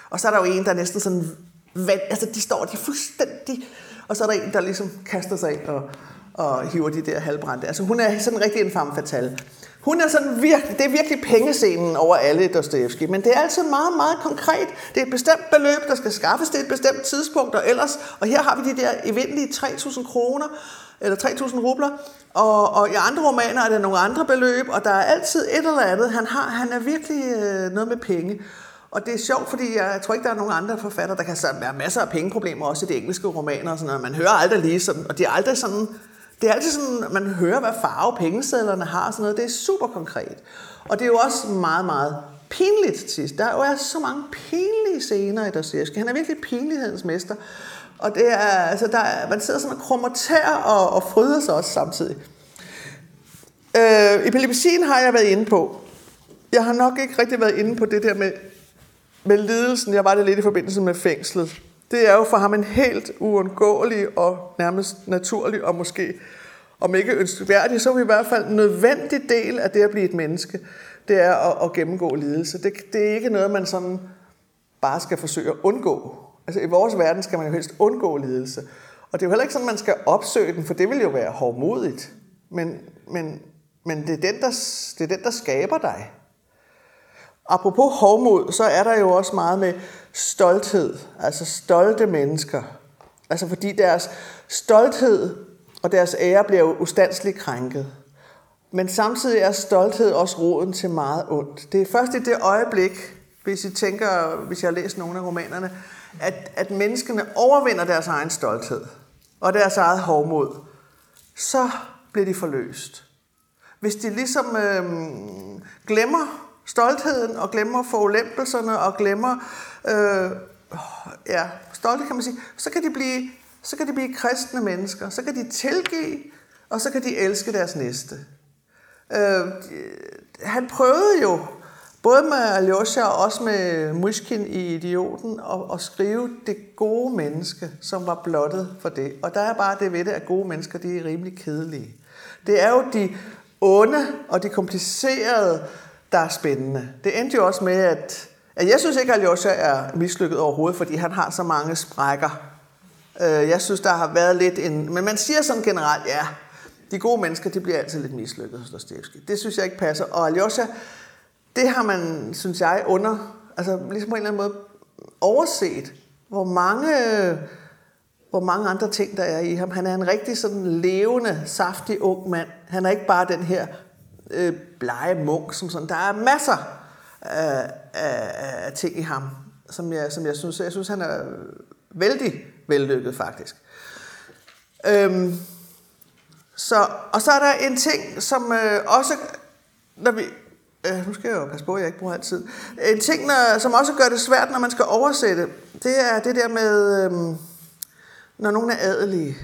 Og så er der jo en, der næsten sådan... Vand, altså, de står de er fuldstændig... Og så er der en, der ligesom kaster sig ind og, og hiver de der halvbrændte. Altså, hun er sådan rigtig en femme fatale. Hun er sådan virkelig, det er virkelig pengescenen over alle Dostoevsky, men det er altså meget, meget konkret. Det er et bestemt beløb, der skal skaffes til et bestemt tidspunkt, og ellers, og her har vi de der evindelige 3.000 kroner, eller 3.000 rubler, og, og i andre romaner er det nogle andre beløb, og der er altid et eller andet. Han, har, han er virkelig øh, noget med penge. Og det er sjovt, fordi jeg, tror ikke, der er nogen andre forfatter, der kan være masser af pengeproblemer, også i de engelske romaner og sådan noget. Man hører aldrig lige sådan, og det er aldrig sådan det er altid sådan, at man hører, hvad farve pengesedlerne har og sådan noget. Det er super konkret. Og det er jo også meget, meget pinligt til sidst. Der er jo altså så mange pinlige scener i Dostoyevsky. Han er virkelig pinlighedens mester. Og det er, altså, der er, man sidder sådan og krummer tær og, og fryder sig også samtidig. Øh, epilepsien har jeg været inde på. Jeg har nok ikke rigtig været inde på det der med, med lidelsen. Jeg var det lidt i forbindelse med fængslet. Det er jo for ham en helt uundgåelig og nærmest naturlig og måske, om ikke ønskværdig, så er i hvert fald en nødvendig del af det at blive et menneske. Det er at, at gennemgå lidelse. Det, det er ikke noget, man sådan bare skal forsøge at undgå. Altså i vores verden skal man jo helst undgå lidelse. Og det er jo heller ikke sådan, man skal opsøge den, for det vil jo være hårdmodigt. Men, men, men det, er den, der, det er den, der skaber dig. Apropos hovmod, så er der jo også meget med stolthed, altså stolte mennesker. Altså fordi deres stolthed og deres ære bliver jo ustandsligt krænket. Men samtidig er stolthed også roden til meget ondt. Det er først i det øjeblik, hvis I tænker, hvis jeg har læst nogle af romanerne, at, at menneskene overvinder deres egen stolthed og deres eget hovmod, så bliver de forløst. Hvis de ligesom øh, glemmer stoltheden og glemmer forulempelserne og glemmer øh, ja, stolte kan man sige, så kan de blive så kan de blive kristne mennesker, så kan de tilgive, og så kan de elske deres næste. Øh, han prøvede jo, både med Alyosha og også med Mushkin i Idioten, at, at skrive det gode menneske, som var blottet for det. Og der er bare det ved det, at gode mennesker, de er rimelig kedelige. Det er jo de onde og de komplicerede, der er spændende. Det endte jo også med, at, at jeg synes ikke, at Alyosha er mislykket overhovedet, fordi han har så mange sprækker. Øh, jeg synes, der har været lidt en... Men man siger sådan generelt, ja, de gode mennesker, de bliver altid lidt mislykket hos Dostoyevsky. Det synes jeg ikke passer. Og Alyosha, det har man, synes jeg, under... Altså ligesom på en eller anden måde overset, hvor mange, hvor mange andre ting, der er i ham. Han er en rigtig sådan levende, saftig ung mand. Han er ikke bare den her øh, blege munk, som sådan. Der er masser af, af, af ting i ham, som jeg, som jeg synes, jeg synes, han er vældig vellykket faktisk. Øhm, så, og så er der en ting, som øh, også, når vi, øh, nu skal jeg jo passe på, at jeg ikke bruger altid, en ting, når, som også gør det svært, når man skal oversætte, det er det der med, øh, når nogen er adelige.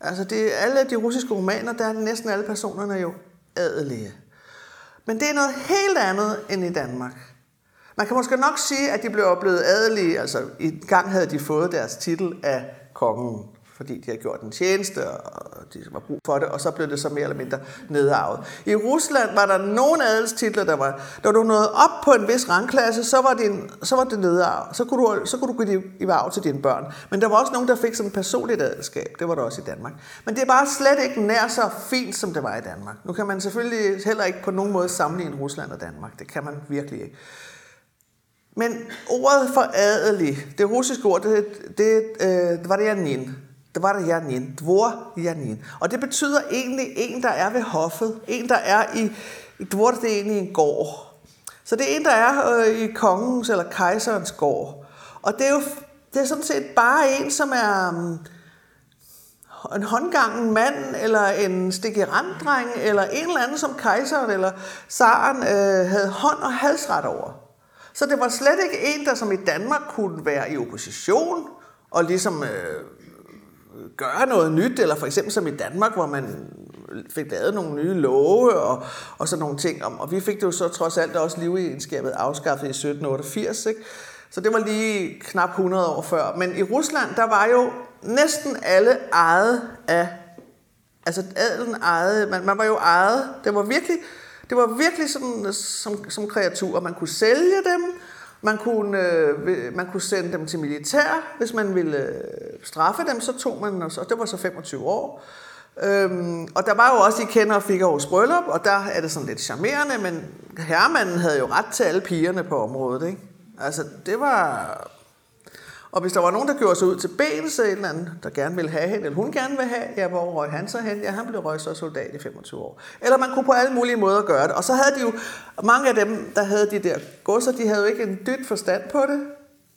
Altså det, alle de russiske romaner, der er næsten alle personerne jo adelige. Men det er noget helt andet end i Danmark. Man kan måske nok sige, at de blev blevet adelige, altså i gang havde de fået deres titel af kongen fordi de havde gjort en tjeneste, og de var brug for det, og så blev det så mere eller mindre nedarvet. I Rusland var der nogle adelstitler, der var, da du nåede op på en vis rangklasse, så var, din, så var det nedarvet. Så kunne, du, så kunne du gå i, i arv til dine børn. Men der var også nogen, der fik sådan et personligt adelskab. Det var der også i Danmark. Men det er bare slet ikke nær så fint, som det var i Danmark. Nu kan man selvfølgelig heller ikke på nogen måde sammenligne Rusland og Danmark. Det kan man virkelig ikke. Men ordet for adelig, det russiske ord, det, det, øh, det var det janin. Det var janin. Dvor janin. Og det betyder egentlig en, der er ved hoffet. En, der er i... Dvor, det er egentlig en gård. Så det er en, der er øh, i kongens eller kejserens gård. Og det er jo det er sådan set bare en, som er um, en håndgangen mand, eller en stikkeranddreng, eller en eller anden, som kejseren eller zaren øh, havde hånd og halsret over. Så det var slet ikke en, der som i Danmark kunne være i opposition og ligesom øh, gøre noget nyt, eller for eksempel som i Danmark, hvor man fik lavet nogle nye love og, og sådan nogle ting. Og vi fik det jo så trods alt også livegenskabet afskaffet i 1788, ikke? Så det var lige knap 100 år før. Men i Rusland, der var jo næsten alle ejet af, altså adelen ejede, man, man var jo ejet, det var virkelig, det var virkelig sådan, som, som kreatur. Man kunne sælge dem, man kunne, øh, man kunne sende dem til militær. Hvis man ville øh, straffe dem, så tog man, og det var så 25 år. Øhm, og der var jo også, I kender Figaro's bryllup, og der er det sådan lidt charmerende, men herremanden havde jo ret til alle pigerne på området, ikke? Altså, det var... Og hvis der var nogen, der gjorde sig ud til benelse, en eller anden, der gerne ville have hende, eller hun gerne vil have, ja, hvor røg han så hen? Ja, han blev røg så soldat i 25 år. Eller man kunne på alle mulige måder gøre det. Og så havde de jo, mange af dem, der havde de der godser, de havde jo ikke en dyt forstand på det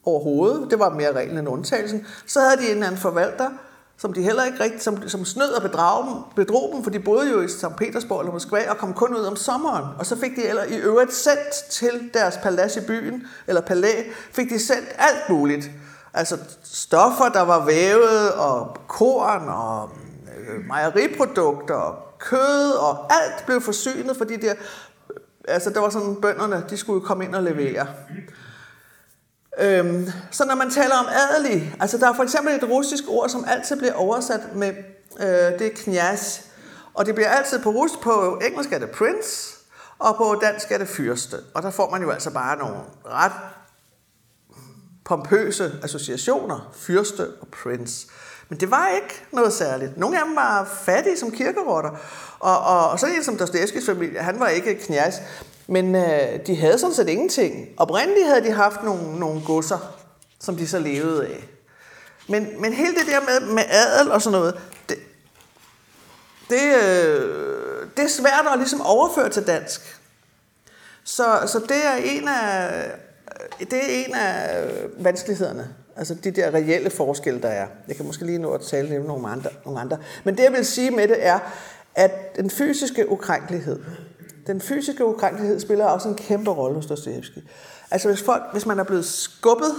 overhovedet. Det var mere reglen end undtagelsen. Så havde de en eller anden forvalter, som de heller ikke rigtig, som, som snød og bedrog dem, bedrog dem, for de boede jo i St. Petersborg eller Moskva og kom kun ud om sommeren. Og så fik de eller i øvrigt sendt til deres palads i byen, eller palæ, fik de sendt alt muligt. Altså stoffer, der var vævet, og korn, og øh, mejeriprodukter, og kød, og alt blev forsynet, fordi der, altså der var sådan, bønderne, de skulle komme ind og levere. Øhm, så når man taler om adelig, altså der er for eksempel et russisk ord, som altid bliver oversat med, øh, det er knjas, og det bliver altid på rus, på engelsk er det prince, og på dansk er det fyrste. Og der får man jo altså bare nogle ret pompøse associationer, fyrste og prince. Men det var ikke noget særligt. Nogle af dem var fattige som kirkerotter. Og, og, og så en som Dostojevskis familie, han var ikke knæs, Men øh, de havde sådan set ingenting. Oprindeligt havde de haft nogle, nogle godser, som de så levede af. Men, men hele det der med, med adel og sådan noget, det, det, øh, det er svært at ligesom overføre til dansk. Så, så det er en af, det er en af vanskelighederne. Altså de der reelle forskelle, der er. Jeg kan måske lige nå at tale om nogle andre, nogle andre. Men det, jeg vil sige med det, er, at den fysiske ukrænkelighed, den fysiske ukrænkelighed spiller også en kæmpe rolle hos Dostoevsky. Altså hvis, folk, hvis man er blevet skubbet,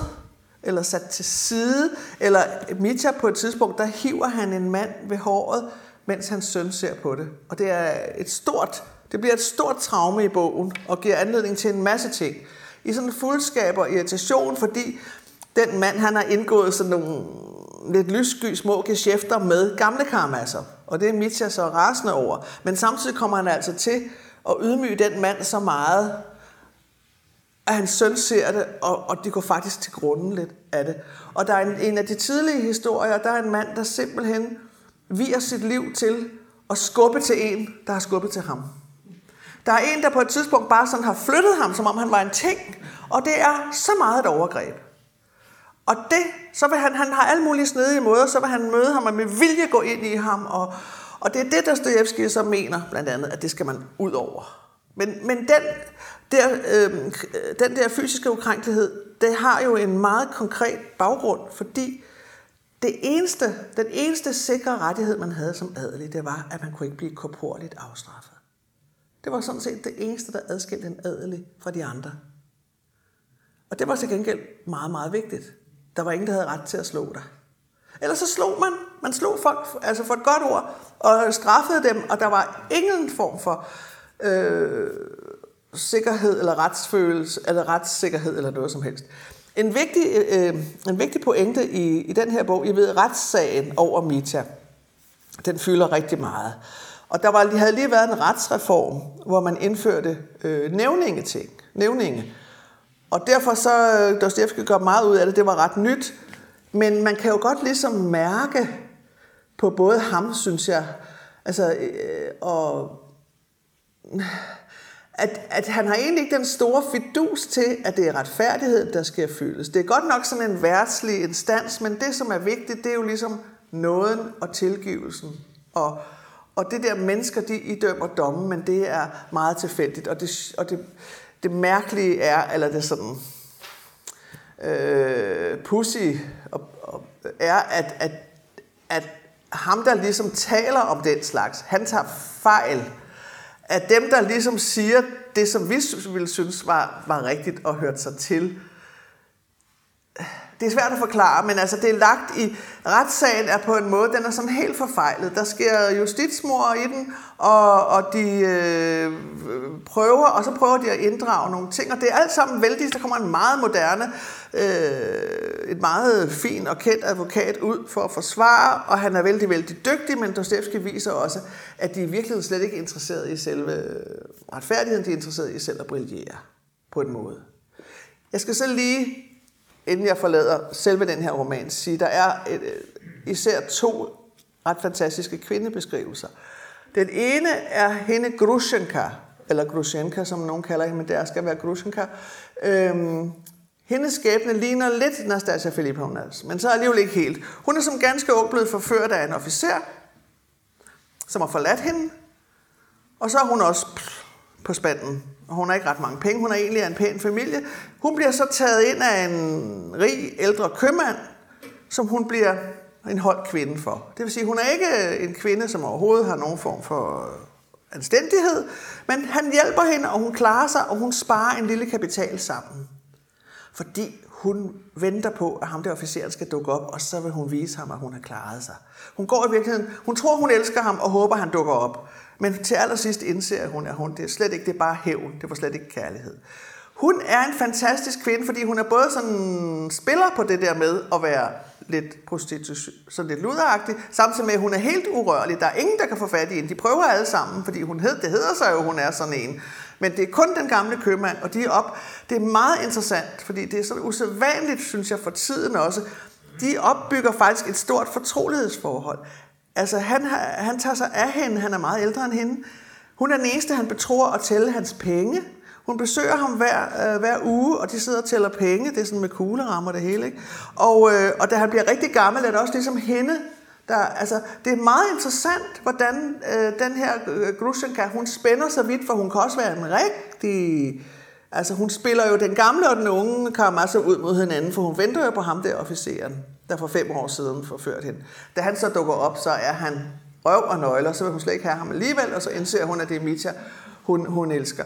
eller sat til side, eller Mitya på et tidspunkt, der hiver han en mand ved håret, mens hans søn ser på det. Og det er et stort, det bliver et stort traume i bogen, og giver anledning til en masse ting. I sådan en fuldskab og irritation, fordi den mand, han har indgået sådan nogle lidt lyssky små geschæfter med gamle karmasser. Og det er Mitya så rasende over. Men samtidig kommer han altså til at ydmyge den mand så meget, at hans søn ser det, og, og de går faktisk til grunden lidt af det. Og der er en, en af de tidlige historier, der er en mand, der simpelthen viger sit liv til at skubbe til en, der har skubbet til ham. Der er en, der på et tidspunkt bare sådan har flyttet ham, som om han var en ting, og det er så meget et overgreb. Og det, så vil han, han har alle mulige snedige måder, så vil han møde ham og med vilje gå ind i ham, og, og det er det, Dostoyevsky så mener, blandt andet, at det skal man ud over. Men, men den, der, øh, den der fysiske ukrænkelighed, det har jo en meget konkret baggrund, fordi det eneste, den eneste sikre rettighed, man havde som adelig, det var, at man kunne ikke blive korporligt afstraffet. Det var sådan set det eneste, der adskilte en adelig fra de andre. Og det var til gengæld meget, meget vigtigt. Der var ingen, der havde ret til at slå dig. Ellers så slog man. Man slog folk altså for et godt ord, og straffede dem, og der var ingen form for øh, sikkerhed eller retsfølelse, eller retssikkerhed eller noget som helst. En vigtig, øh, en vigtig pointe i, i den her bog, I ved, retssagen over Mita, den fylder rigtig meget. Og der var, havde lige været en retsreform, hvor man indførte øh, nævningeting, nævninge. Og derfor så, øh, Dostoyevsky gør meget ud af det, det var ret nyt, men man kan jo godt ligesom mærke på både ham, synes jeg, altså, øh, og at, at han har egentlig ikke den store fidus til, at det er retfærdighed, der skal fyldes. Det er godt nok sådan en værtslig instans, men det, som er vigtigt, det er jo ligesom nåden og tilgivelsen. Og, og det der mennesker, de idømmer domme, men det er meget tilfældigt. Og det, og det, det mærkelige er, eller det sådan øh, pussy og, og, er, at, at, at ham, der ligesom taler om den slags, han tager fejl. af dem, der ligesom siger det, som vi ville synes var, var rigtigt og hørte sig til det er svært at forklare, men altså det er lagt i, retssagen er på en måde, den er sådan helt forfejlet. Der sker justitsmord i den, og, og de øh, prøver, og så prøver de at inddrage nogle ting, og det er alt sammen vældig, der kommer en meget moderne, øh, et meget fin og kendt advokat ud for at forsvare, og han er vældig, vældig dygtig, men Dostoevsky viser også, at de i virkeligheden slet ikke er interesseret i selve retfærdigheden, de er interesseret i selv at brillere på en måde. Jeg skal så lige inden jeg forlader selve den her roman, sige, der er et, især to ret fantastiske kvindebeskrivelser. Den ene er hende Grushenka, eller Grushenka, som nogen kalder hende, men det skal være Grushenka. Øhm, hendes skæbne ligner lidt Nastasia Filipovnas, men så alligevel ikke helt. Hun er som ganske ung blevet forført af en officer, som har forladt hende, og så er hun også på spanden hun har ikke ret mange penge. Hun er egentlig af en pæn familie. Hun bliver så taget ind af en rig ældre købmand, som hun bliver en hold kvinde for. Det vil sige, hun er ikke øh, en kvinde, som overhovedet har nogen form for øh, anstændighed, men han hjælper hende, og hun klarer sig, og hun sparer en lille kapital sammen. Fordi hun venter på, at ham der officeren skal dukke op, og så vil hun vise ham, at hun har klaret sig. Hun går i virkeligheden, hun tror, hun elsker ham, og håber, han dukker op. Men til allersidst indser hun, at hun, det er slet ikke, det er bare hævn, det var slet ikke kærlighed. Hun er en fantastisk kvinde, fordi hun er både sådan spiller på det der med at være lidt prostitution, sådan lidt luderagtig, samtidig med, at hun er helt urørlig. Der er ingen, der kan få fat i hende. De prøver alle sammen, fordi hun hed, det hedder sig jo, hun er sådan en. Men det er kun den gamle købmand, og de er op. Det er meget interessant, fordi det er så usædvanligt, synes jeg, for tiden også. De opbygger faktisk et stort fortrolighedsforhold. Altså, han, han tager sig af hende. Han er meget ældre end hende. Hun er den eneste, han betror at tælle hans penge. Hun besøger ham hver, øh, hver uge, og de sidder og tæller penge. Det er sådan med kuglerammer det hele. Ikke? Og, øh, og da han bliver rigtig gammel, er det også ligesom hende, der, altså, det er meget interessant, hvordan øh, den her øh, Grushenka, hun spænder så vidt, for hun kan også være en rigtig... Altså, hun spiller jo den gamle og den unge Karamazov ud mod hinanden, for hun venter jo på ham der officeren der for fem år siden forførte hende. Da han så dukker op, så er han røv og nøgler, så vil hun slet ikke have ham alligevel, og så indser hun, at det er Mitya, hun, hun elsker.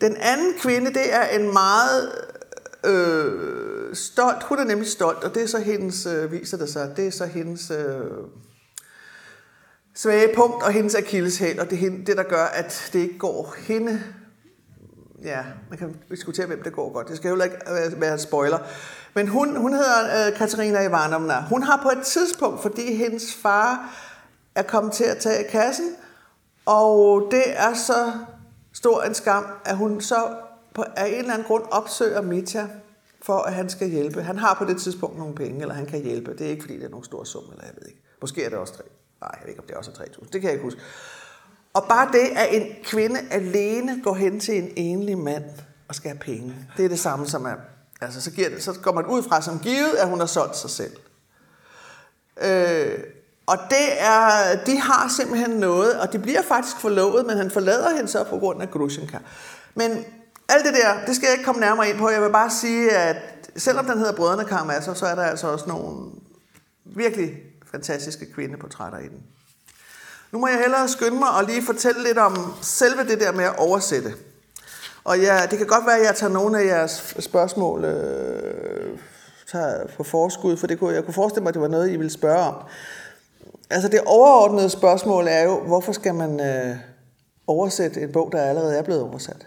Den anden kvinde, det er en meget øh, stolt, hun er nemlig stolt, og det er så hendes, øh, viser det sig, det er så hendes øh, svage punkt og hendes akilleshæl, og det er det, der gør, at det ikke går hende ja, man kan diskutere, hvem det går godt. Det skal jo ikke være en spoiler. Men hun, hun hedder øh, Katarina Ivanovna. Hun har på et tidspunkt, fordi hendes far er kommet til at tage kassen, og det er så stor en skam, at hun så på, af en eller anden grund opsøger Mitya for at han skal hjælpe. Han har på det tidspunkt nogle penge, eller han kan hjælpe. Det er ikke, fordi det er nogen stor sum, eller jeg ved ikke. Måske er det også 3. Nej, jeg ved ikke, om det er også 3.000. Det kan jeg ikke huske. Og bare det, at en kvinde alene går hen til en enlig mand og skal have penge, det er det samme som at, altså så, giver det, så går man ud fra som givet, at hun har solgt sig selv. Øh, og det er, de har simpelthen noget, og de bliver faktisk forlovet, men han forlader hende så på grund af Grushenka. Men alt det der, det skal jeg ikke komme nærmere ind på. Jeg vil bare sige, at selvom den hedder Brødrene Karamazov, så er der altså også nogle virkelig fantastiske kvindeportrætter i den. Nu må jeg hellere skynde mig og lige fortælle lidt om selve det der med at oversætte. Og ja, det kan godt være, at jeg tager nogle af jeres spørgsmål øh, tager på forskud, for det kunne, jeg kunne forestille mig, at det var noget, I ville spørge om. Altså det overordnede spørgsmål er jo, hvorfor skal man øh, oversætte en bog, der allerede er blevet oversat?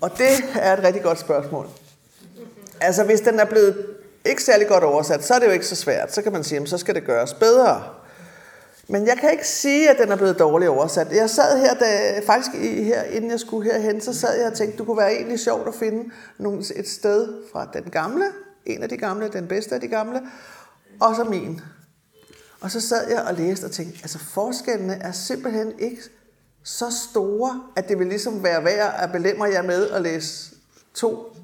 Og det er et rigtig godt spørgsmål. Altså hvis den er blevet ikke særlig godt oversat, så er det jo ikke så svært. Så kan man sige, at så skal det gøres bedre. Men jeg kan ikke sige, at den er blevet dårligt oversat. Jeg sad her, da, faktisk i, her, inden jeg skulle herhen, så sad jeg og tænkte, du kunne være egentlig sjovt at finde nogle, et sted fra den gamle, en af de gamle, den bedste af de gamle, og så min. Og så sad jeg og læste og tænkte, altså forskellene er simpelthen ikke så store, at det vil ligesom være værd at belemre jer med at læse to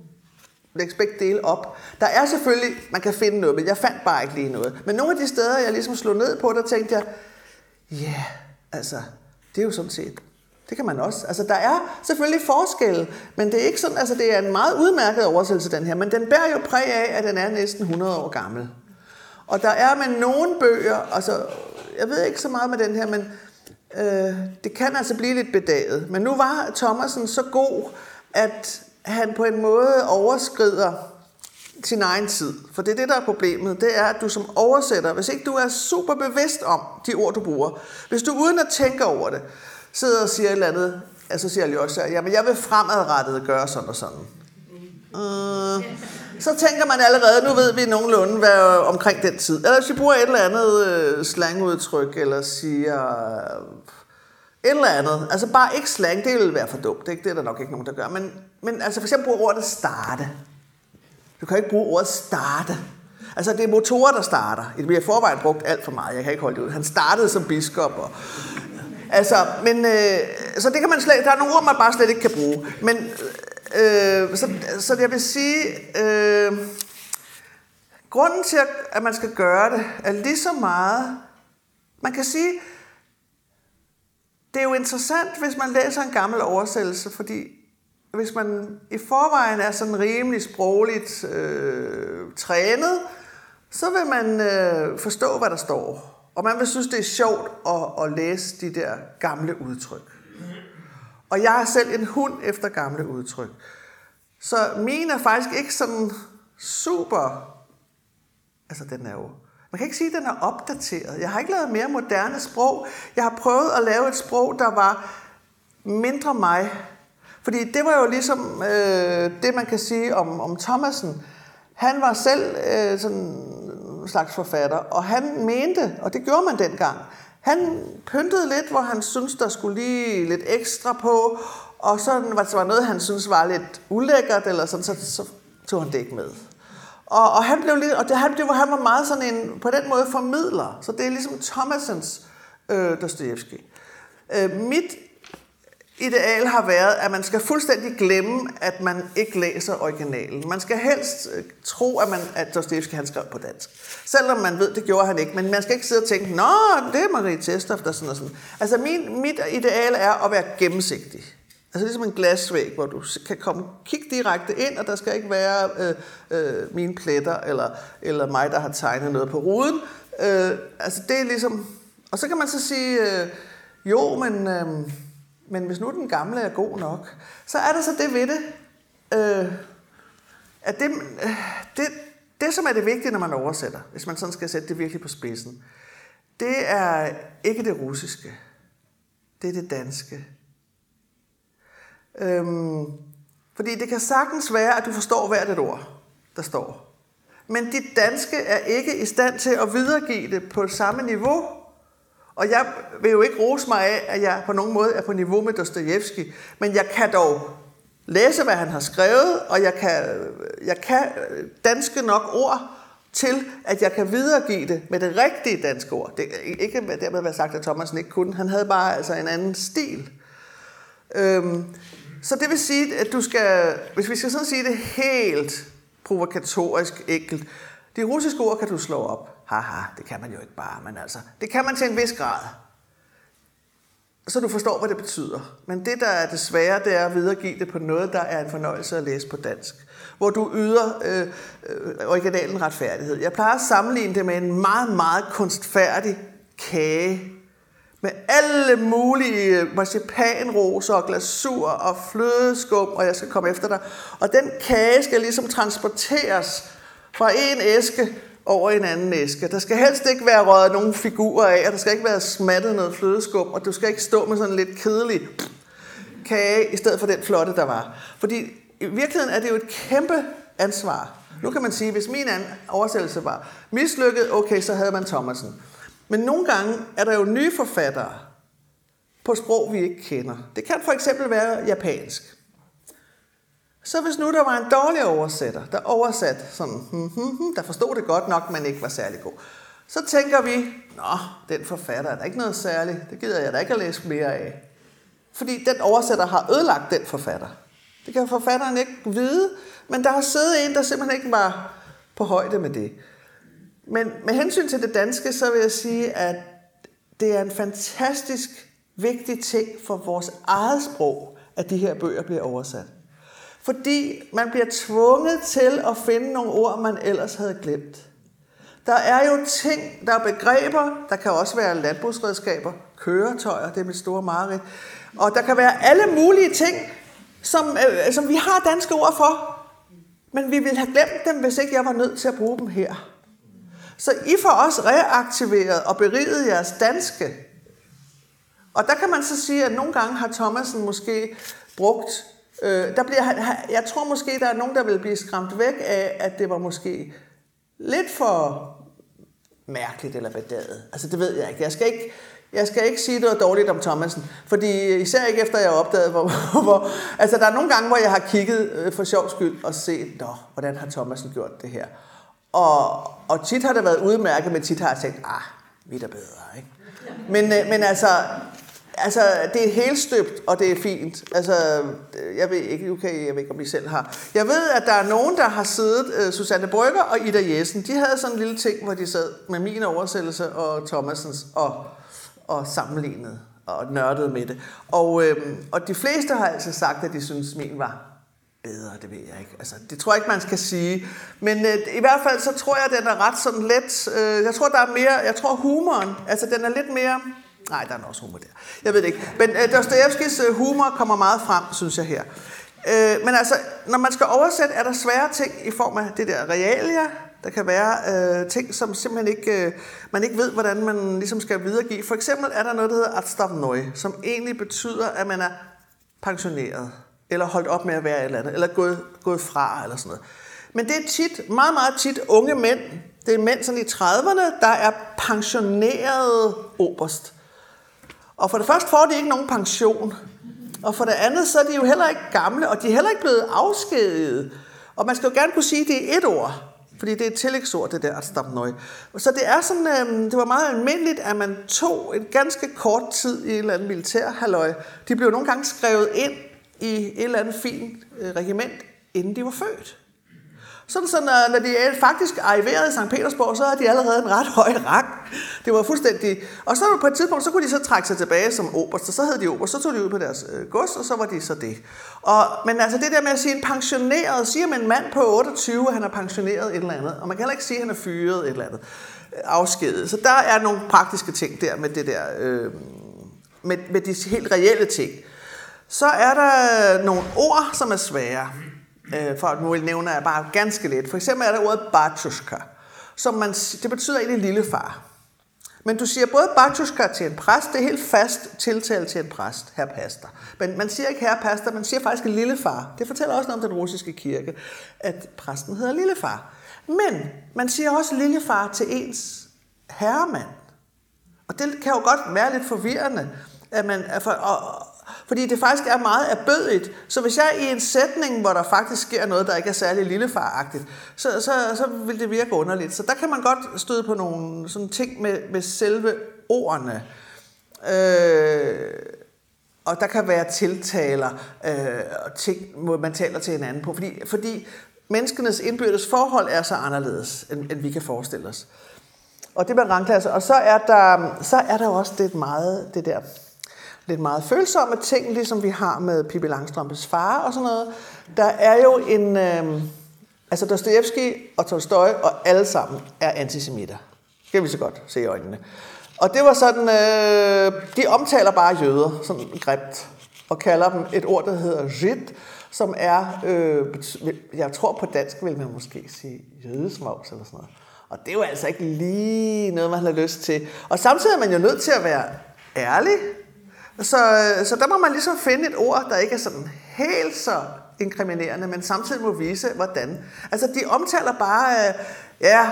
lægge begge dele op. Der er selvfølgelig, man kan finde noget, men jeg fandt bare ikke lige noget. Men nogle af de steder, jeg ligesom slog ned på, der tænkte jeg, Ja, yeah, altså, det er jo sådan set det kan man også. Altså, der er selvfølgelig forskelle, men det er ikke sådan, altså, det er en meget udmærket oversættelse, den her, men den bærer jo præg af, at den er næsten 100 år gammel. Og der er med nogle bøger, altså, jeg ved ikke så meget med den her, men øh, det kan altså blive lidt bedaget. Men nu var Thomasen så god, at han på en måde overskrider sin egen tid. For det er det, der er problemet. Det er, at du som oversætter, hvis ikke du er super bevidst om de ord, du bruger, hvis du uden at tænke over det, sidder og siger et eller andet, altså siger jeg også, jamen jeg vil fremadrettet gøre sådan og sådan. Øh, så tænker man allerede, nu ved vi nogenlunde hvad, omkring den tid. Eller hvis vi bruger et eller andet øh, slangudtryk, eller siger øh, et eller andet. Altså bare ikke slang, det vil være for dumt. Ikke? det er der nok ikke nogen, der gør. Men, men altså for eksempel bruger ordet starte. Du kan ikke bruge ordet starte. Altså, det er motorer, der starter. Det bliver i forvejen brugt alt for meget. Jeg kan ikke holde det ud. Han startede som biskop. Og, altså, men, øh, så det kan man slet, der er nogle ord, man bare slet ikke kan bruge. Men, øh, så, så jeg vil sige, øh, grunden til, at man skal gøre det, er lige så meget, man kan sige, det er jo interessant, hvis man læser en gammel oversættelse, fordi hvis man i forvejen er sådan rimelig sprogligt øh, trænet, så vil man øh, forstå, hvad der står. Og man vil synes, det er sjovt at, at læse de der gamle udtryk. Og jeg er selv en hund efter gamle udtryk. Så min er faktisk ikke sådan super... Altså, den er jo... Man kan ikke sige, at den er opdateret. Jeg har ikke lavet mere moderne sprog. Jeg har prøvet at lave et sprog, der var mindre mig, fordi det var jo ligesom øh, det, man kan sige om, om Thomasen. Han var selv øh, sådan slags forfatter, og han mente, og det gjorde man dengang, han pyntede lidt, hvor han syntes, der skulle lige lidt ekstra på, og så var det noget, han syntes var lidt ulækkert, eller sådan, så, så tog han det ikke med. Og, og han blev lidt, og det, han, det var, han var meget sådan en, på den måde formidler. Så det er ligesom Thomasens øh, Dostoyevsky. Øh, mit ideal har været, at man skal fuldstændig glemme, at man ikke læser originalen. Man skal helst øh, tro, at, man, at Dostoevsky han skrev på dansk. Selvom man ved, det gjorde han ikke. Men man skal ikke sidde og tænke, nå, det er Marie Testoff, der sådan og sådan. Altså min, mit ideal er at være gennemsigtig. Altså ligesom en glasvæg, hvor du kan komme, kigge direkte ind, og der skal ikke være øh, øh, mine pletter, eller, eller mig, der har tegnet noget på ruden. Øh, altså det er ligesom... Og så kan man så sige, øh, jo, men... Øh, men hvis nu den gamle er god nok, så er der så det ved det, øh, at det, øh, det, det, som er det vigtige, når man oversætter, hvis man sådan skal sætte det virkelig på spidsen, det er ikke det russiske. Det er det danske. Øhm, fordi det kan sagtens være, at du forstår hvert et ord, der står. Men dit danske er ikke i stand til at videregive det på samme niveau, og jeg vil jo ikke rose mig af, at jeg på nogen måde er på niveau med Dostojevski, men jeg kan dog læse, hvad han har skrevet, og jeg kan, jeg kan danske nok ord til, at jeg kan videregive det med det rigtige danske ord. Det, ikke dermed være sagt, at Thomasen ikke kunne. Han havde bare altså en anden stil. Øhm, så det vil sige, at du skal, hvis vi skal sådan sige det helt provokatorisk enkelt, de russiske ord kan du slå op. Haha, det kan man jo ikke bare, men altså, det kan man til en vis grad. Så du forstår, hvad det betyder. Men det, der er det svære, det er at videregive det på noget, der er en fornøjelse at læse på dansk. Hvor du yder øh, øh, originalen retfærdighed. Jeg plejer at sammenligne det med en meget, meget kunstfærdig kage. Med alle mulige øh, marcipanroser og glasur og flødeskum, og jeg skal komme efter dig. Og den kage skal ligesom transporteres fra en æske over en anden æske. Der skal helst ikke være røget nogen figurer af, og der skal ikke være smattet noget flødeskum, og du skal ikke stå med sådan en lidt kedelig kage, i stedet for den flotte, der var. Fordi i virkeligheden er det jo et kæmpe ansvar. Nu kan man sige, hvis min oversættelse var mislykket, okay, så havde man Thomasen. Men nogle gange er der jo nye forfattere på sprog, vi ikke kender. Det kan for eksempel være japansk. Så hvis nu der var en dårlig oversætter, der oversat sådan, hmm, hmm, hmm, der forstod det godt nok, men ikke var særlig god, så tænker vi, nå, den forfatter er der ikke noget særligt, det gider jeg da ikke at læse mere af. Fordi den oversætter har ødelagt den forfatter. Det kan forfatteren ikke vide, men der har siddet en, der simpelthen ikke var på højde med det. Men med hensyn til det danske, så vil jeg sige, at det er en fantastisk vigtig ting for vores eget sprog, at de her bøger bliver oversat. Fordi man bliver tvunget til at finde nogle ord, man ellers havde glemt. Der er jo ting, der er begreber, der kan også være landbrugsredskaber, køretøjer, det er mit store mareridt. Og der kan være alle mulige ting, som, øh, som vi har danske ord for, men vi ville have glemt dem, hvis ikke jeg var nødt til at bruge dem her. Så I får også reaktiveret og beriget jeres danske. Og der kan man så sige, at nogle gange har Thomasen måske brugt, øh, der bliver, jeg tror måske, der er nogen, der vil blive skræmt væk af, at det var måske lidt for mærkeligt eller bedaget. Altså det ved jeg ikke. Jeg skal ikke, jeg skal ikke sige noget dårligt om Thomasen, fordi især ikke efter jeg opdagede, hvor, hvor altså der er nogle gange, hvor jeg har kigget øh, for sjov skyld og set, Nå, hvordan har Thomasen gjort det her. Og, og tit har det været udmærket, men tit har jeg tænkt, ah, vi er da bedre, ikke? Men, øh, men altså, altså, det er helt støbt, og det er fint. Altså, jeg ved ikke, okay, jeg ved ikke, om I selv har. Jeg ved, at der er nogen, der har siddet, uh, Susanne Brygger og Ida Jessen, de havde sådan en lille ting, hvor de sad med min oversættelse og Thomasens og, og sammenlignede og nørdede med det. Og, øhm, og de fleste har altså sagt, at de synes, min var bedre, det ved jeg ikke. Altså, det tror jeg ikke, man skal sige. Men øh, i hvert fald, så tror jeg, at den er ret sådan let. Øh, jeg tror, der er mere, jeg tror humoren, altså den er lidt mere, nej, der er også humor der. Jeg ved det ikke. Men øh, Dostojevskis øh, humor kommer meget frem, synes jeg her. Øh, men altså, når man skal oversætte, er der svære ting i form af det der realia. Der kan være øh, ting, som simpelthen ikke, øh, man ikke ved, hvordan man ligesom skal videregive. For eksempel er der noget, der hedder Atstavnøj, som egentlig betyder, at man er pensioneret eller holdt op med at være et eller andet, eller gået, gået fra, eller sådan noget. Men det er tit, meget, meget tit unge mænd, det er mænd sådan i 30'erne, der er pensionerede oberst. Og for det første får de ikke nogen pension. Og for det andet, så er de jo heller ikke gamle, og de er heller ikke blevet afskediget. Og man skal jo gerne kunne sige, at det er et ord. Fordi det er et tillægsord, det der atstapnøj. Så det er sådan, øh, det var meget almindeligt, at man tog en ganske kort tid i en eller andet militær halløj. De blev nogle gange skrevet ind i et eller andet fint øh, regiment, inden de var født. Sådan så, når, øh, når de øh, faktisk arriverede i St. Petersborg, så havde de allerede en ret høj rang. Det var fuldstændig... Og så på et tidspunkt, så kunne de så trække sig tilbage som oberst, og så hed de oberst, så tog de ud på deres øh, gods, og så var de så det. Og, men altså det der med at sige en pensioneret, siger man en mand på 28, at han er pensioneret et eller andet, og man kan heller ikke sige, at han er fyret et eller andet, øh, afskedet. Så der er nogle praktiske ting der med det der, øh, med, med de helt reelle ting. Så er der nogle ord, som er svære. Øh, for at nu nævner jeg bare ganske lidt. For eksempel er der ordet batushka, som man, det betyder egentlig lillefar. Men du siger både batushka til en præst, det er helt fast tiltale til en præst, herr pastor. Men man siger ikke her pastor, man siger faktisk lillefar. Det fortæller også noget om den russiske kirke, at præsten hedder lillefar. Men man siger også lillefar til ens herremand. Og det kan jo godt være lidt forvirrende, at man, for, og, fordi det faktisk er meget erbødigt. Så hvis jeg er i en sætning, hvor der faktisk sker noget, der ikke er særlig lillefaragtigt, så, så, så vil det virke underligt. Så der kan man godt støde på nogle sådan ting med, med selve ordene. Øh, og der kan være tiltaler øh, og ting, hvor man taler til hinanden på. Fordi, fordi menneskenes indbyrdes forhold er så anderledes, end, end vi kan forestille os. Og det med rangklasse. Og så er der, så er der også det meget, det der lidt meget følsomme ting, ligesom vi har med Pippi Langstrømpes far og sådan noget. Der er jo en... Øh, altså Dostoyevsky og Tolstoy og alle sammen er antisemitter. Det kan vi så godt se i øjnene. Og det var sådan, øh, de omtaler bare jøder, sådan grimt, og kalder dem et ord, der hedder jid, som er, øh, jeg tror på dansk vil man måske sige jødesmavs eller sådan noget. Og det er jo altså ikke lige noget, man har lyst til. Og samtidig er man jo nødt til at være ærlig så, øh, så der må man ligesom finde et ord, der ikke er sådan helt så inkriminerende, men samtidig må vise, hvordan. Altså, de omtaler bare, øh, ja,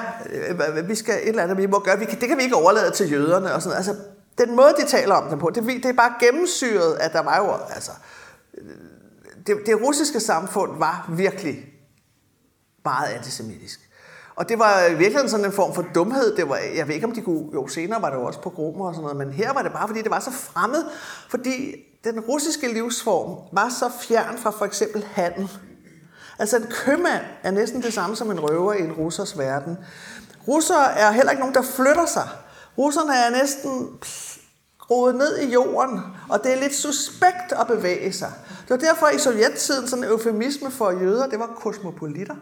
øh, vi skal et eller andet, vi må gøre, vi kan, det kan vi ikke overlade til jøderne og sådan Altså, den måde, de taler om dem på, det, det er bare gennemsyret, at der var jo, altså, øh, det, det russiske samfund var virkelig meget antisemitisk. Og det var virkelig sådan en form for dumhed. Det var, jeg ved ikke, om de kunne... Jo, senere var det jo også på grupper og sådan noget, men her var det bare, fordi det var så fremmed. Fordi den russiske livsform var så fjern fra for eksempel handel. Altså en købmand er næsten det samme som en røver i en russers verden. Russere er heller ikke nogen, der flytter sig. Russerne er næsten rodet ned i jorden, og det er lidt suspekt at bevæge sig. Det var derfor i sovjettiden sådan en eufemisme for jøder, det var kosmopolitter.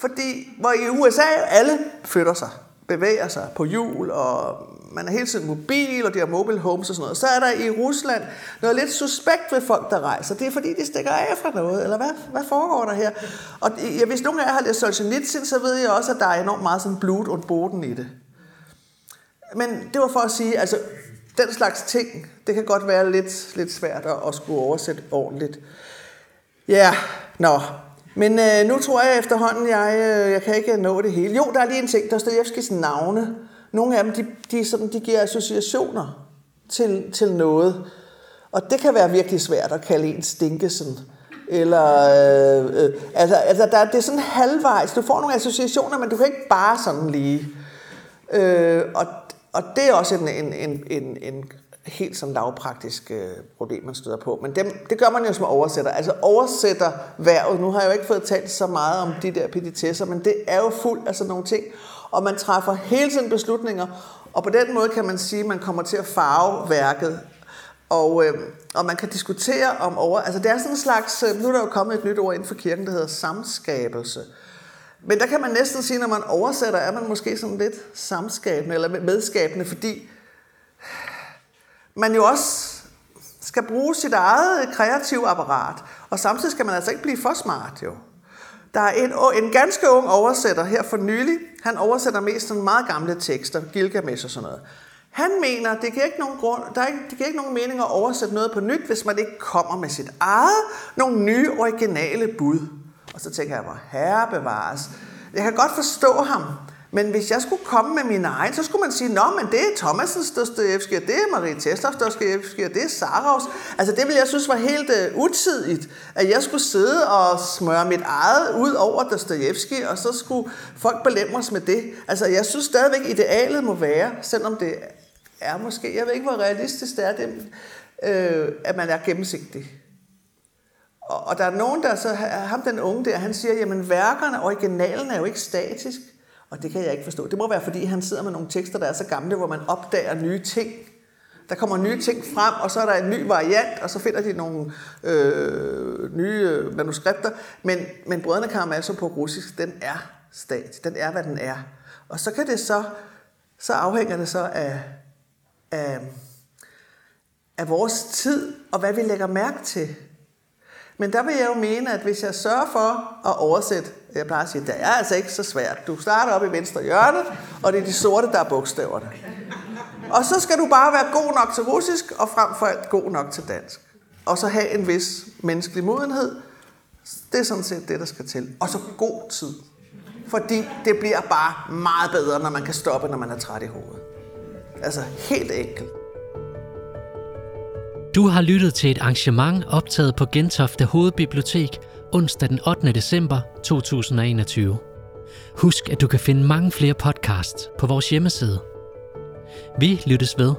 Fordi hvor i USA alle flytter sig. bevæger sig på hjul, og man er hele tiden mobil, og de har mobile homes og sådan noget. Så er der i Rusland noget lidt suspekt ved folk, der rejser. Det er fordi, de stikker af fra noget, eller hvad, hvad foregår der her? Og ja, hvis nogen af jer har læst Solzhenitsyn, så ved jeg også, at der er enormt meget sådan blod og boden i det. Men det var for at sige, altså den slags ting, det kan godt være lidt, lidt svært at, at skulle oversætte ordentligt. Ja, nå. Men øh, nu tror jeg efterhånden, jeg, øh, jeg kan ikke nå det hele. Jo, der er lige en ting, Dostojevskis navne. Nogle af dem, de, de, sådan, de giver associationer til, til noget. Og det kan være virkelig svært at kalde en Stinkesen. Eller, øh, øh, altså, altså der, det er sådan halvvejs. Du får nogle associationer, men du kan ikke bare sådan lige. Øh, og, og det er også en, en, en, en, en helt sådan lavpraktisk øh, problem, man støder på. Men dem, det gør man jo som oversætter. Altså oversætter værvet. Nu har jeg jo ikke fået talt så meget om de der peditesser, men det er jo fuldt af sådan nogle ting. Og man træffer hele tiden beslutninger, og på den måde kan man sige, at man kommer til at farve værket. Og, øh, og man kan diskutere om over... Altså det er sådan en slags... Øh, nu er der jo kommet et nyt ord inden for kirken, der hedder samskabelse. Men der kan man næsten sige, når man oversætter, er man måske sådan lidt samskabende eller medskabende, fordi man jo også skal bruge sit eget kreative apparat. Og samtidig skal man altså ikke blive for smart jo. Der er en, en ganske ung oversætter her for nylig. Han oversætter mest sådan meget gamle tekster, Gilgamesh og sådan noget. Han mener, det giver ikke nogen grund, der er ikke, det giver ikke nogen mening at oversætte noget på nyt, hvis man ikke kommer med sit eget, nogle nye originale bud. Og så tænker jeg, hvor herre bevares. Jeg kan godt forstå ham, men hvis jeg skulle komme med min egen, så skulle man sige, nå, men det er Thomasens Dostoyevsky, og det er Marie Teslas Dostoyevsky, og det er Sarovs. Altså det ville jeg synes var helt uh, utidigt, at jeg skulle sidde og smøre mit eget ud over Dostoyevsky, og så skulle folk belemres med det. Altså jeg synes stadigvæk, idealet må være, selvom det er måske, jeg ved ikke, hvor realistisk det er, det, øh, at man er gennemsigtig. Og, og der er nogen, der så, ham den unge der, han siger, jamen værkerne, originalen er jo ikke statisk. Og det kan jeg ikke forstå. Det må være, fordi han sidder med nogle tekster, der er så gamle, hvor man opdager nye ting. Der kommer nye ting frem, og så er der en ny variant, og så finder de nogle øh, nye øh, manuskripter. Men, men Brødrene Karamazov på russisk, den er stat. Den er, hvad den er. Og så kan det så, så afhænger det så af, af, af vores tid, og hvad vi lægger mærke til. Men der vil jeg jo mene, at hvis jeg sørger for at oversætte, jeg plejer at sige, det er altså ikke så svært. Du starter op i venstre hjørne, og det er de sorte, der er bogstaverne. Og så skal du bare være god nok til russisk, og frem for alt god nok til dansk. Og så have en vis menneskelig modenhed. Det er sådan set det, der skal til. Og så god tid. Fordi det bliver bare meget bedre, når man kan stoppe, når man er træt i hovedet. Altså helt enkelt. Du har lyttet til et arrangement optaget på Gentofte Hovedbibliotek onsdag den 8. december 2021. Husk, at du kan finde mange flere podcasts på vores hjemmeside. Vi lyttes ved